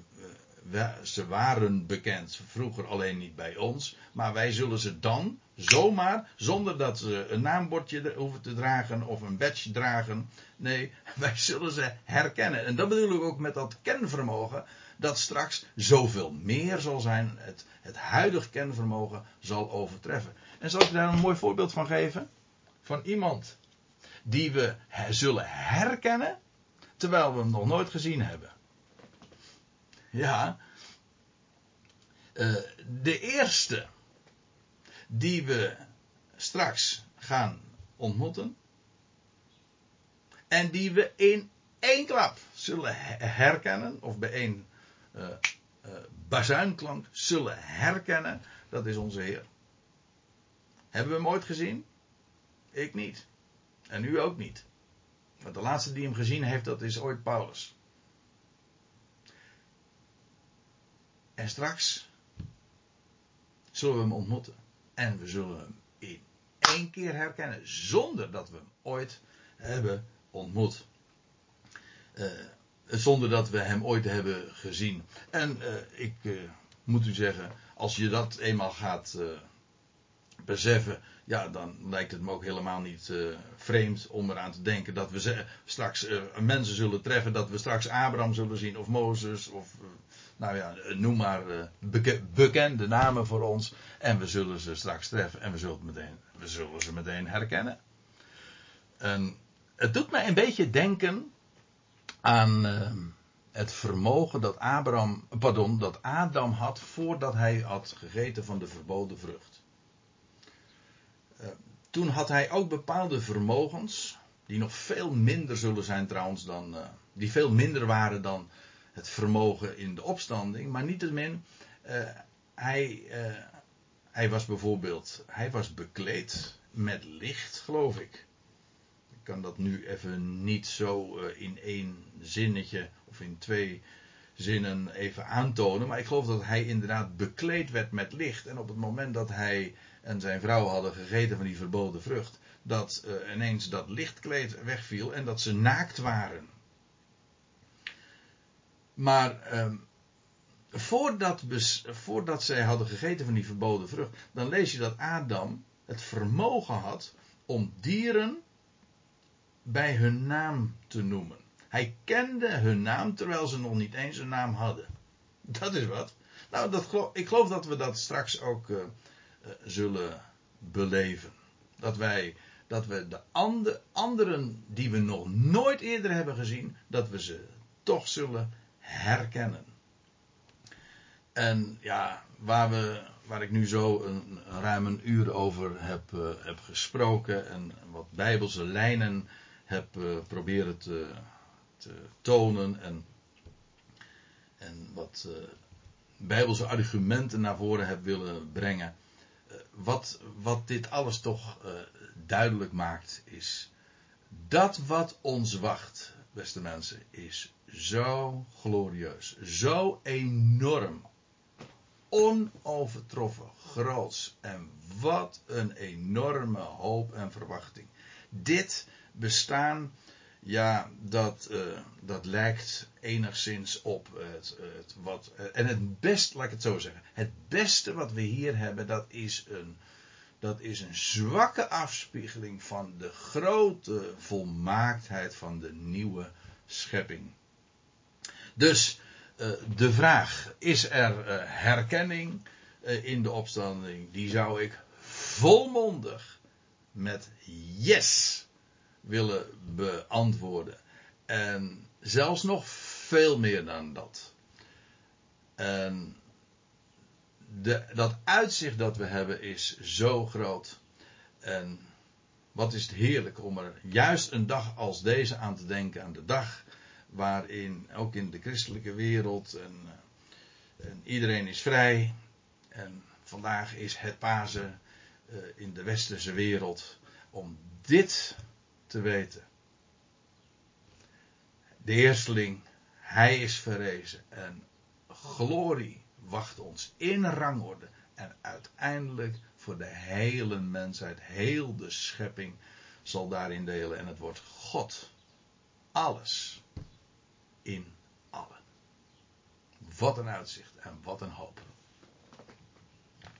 ze waren bekend vroeger alleen niet bij ons. Maar wij zullen ze dan zomaar, zonder dat ze een naambordje hoeven te dragen of een badge dragen. Nee, wij zullen ze herkennen. En dat bedoel ik ook met dat kenvermogen. Dat straks zoveel meer zal zijn. Het, het huidige kenvermogen zal overtreffen. En zal ik daar een mooi voorbeeld van geven? Van iemand die we zullen herkennen. Terwijl we hem nog nooit gezien hebben. Ja. Uh, de eerste die we straks gaan ontmoeten. En die we in één klap zullen herkennen. Of bij één bazuinklank zullen herkennen. Dat is onze Heer. Hebben we hem ooit gezien? Ik niet. En u ook niet. Want de laatste die hem gezien heeft, dat is ooit Paulus. En straks zullen we hem ontmoeten. En we zullen hem in één keer herkennen, zonder dat we hem ooit hebben ontmoet. Uh, zonder dat we hem ooit hebben gezien. En uh, ik uh, moet u zeggen, als je dat eenmaal gaat beseffen, ja, dan lijkt het me ook helemaal niet vreemd om eraan te denken dat we straks mensen zullen treffen, dat we straks Abraham zullen zien, of Mozes, of nou ja, noem maar bekende namen voor ons. En we zullen ze straks treffen en we zullen, meteen, we zullen ze meteen herkennen. En het doet mij een beetje denken aan uh, het vermogen dat, Abraham, pardon, dat Adam had voordat hij had gegeten van de verboden vrucht. Uh, toen had hij ook bepaalde vermogens, die nog veel minder zullen zijn trouwens dan, die veel minder waren dan het vermogen in de opstanding. Maar niettemin, hij, hij was bijvoorbeeld, hij was bekleed met licht, geloof ik. Kan dat nu even niet zo uh, in één zinnetje of in twee zinnen even aantonen. Maar ik geloof dat hij inderdaad bekleed werd met licht. En op het moment dat hij en zijn vrouw hadden gegeten van die verboden vrucht, dat ineens dat lichtkleed wegviel en dat ze naakt waren. Maar ehm, voordat, voordat zij hadden gegeten van die verboden vrucht, dan lees je dat Adam het vermogen had om dieren bij hun naam te noemen. Hij kende hun naam terwijl ze nog niet eens een naam hadden. Dat is wat. Nou, dat ik geloof dat we dat straks ook uh, uh, zullen beleven. Dat wij, dat we de ande, anderen die we nog nooit eerder hebben gezien, dat we ze toch zullen herkennen. En ja, waar, we, waar ik nu zo een, ruim een uur over heb, uh, heb gesproken en wat bijbelse lijnen heb uh, proberen te, te, tonen en, en wat uh, bijbelse argumenten naar voren heb willen brengen. wat, wat dit alles toch duidelijk maakt is dat wat ons wacht, beste mensen, is zo glorieus, zo enorm, onovertroffen, groots. En wat een enorme hoop en verwachting. Dit bestaan, ja, dat, uh, dat lijkt enigszins op het, het wat. en het beste, laat ik het zo zeggen. Het beste wat we hier hebben, dat is een. Dat is een zwakke afspiegeling van de grote volmaaktheid van de nieuwe schepping. Dus uh, de vraag: is er herkenning in de opstanding? Die zou ik volmondig met yes willen beantwoorden. En zelfs nog veel meer dan dat. En de, dat uitzicht dat we hebben is zo groot. En wat is het heerlijk om er juist een dag als deze aan te denken, aan de dag waarin ook in de christelijke wereld en, eh, en iedereen is vrij. En vandaag is het Pasen uh, in de westerse wereld om dit te weten. De eersteling, hij is verrezen en glorie wacht ons in rangorde en uiteindelijk voor de hele mensheid, heel de schepping zal daarin delen en het wordt God. Alles in allen. Wat een uitzicht en wat een hoop.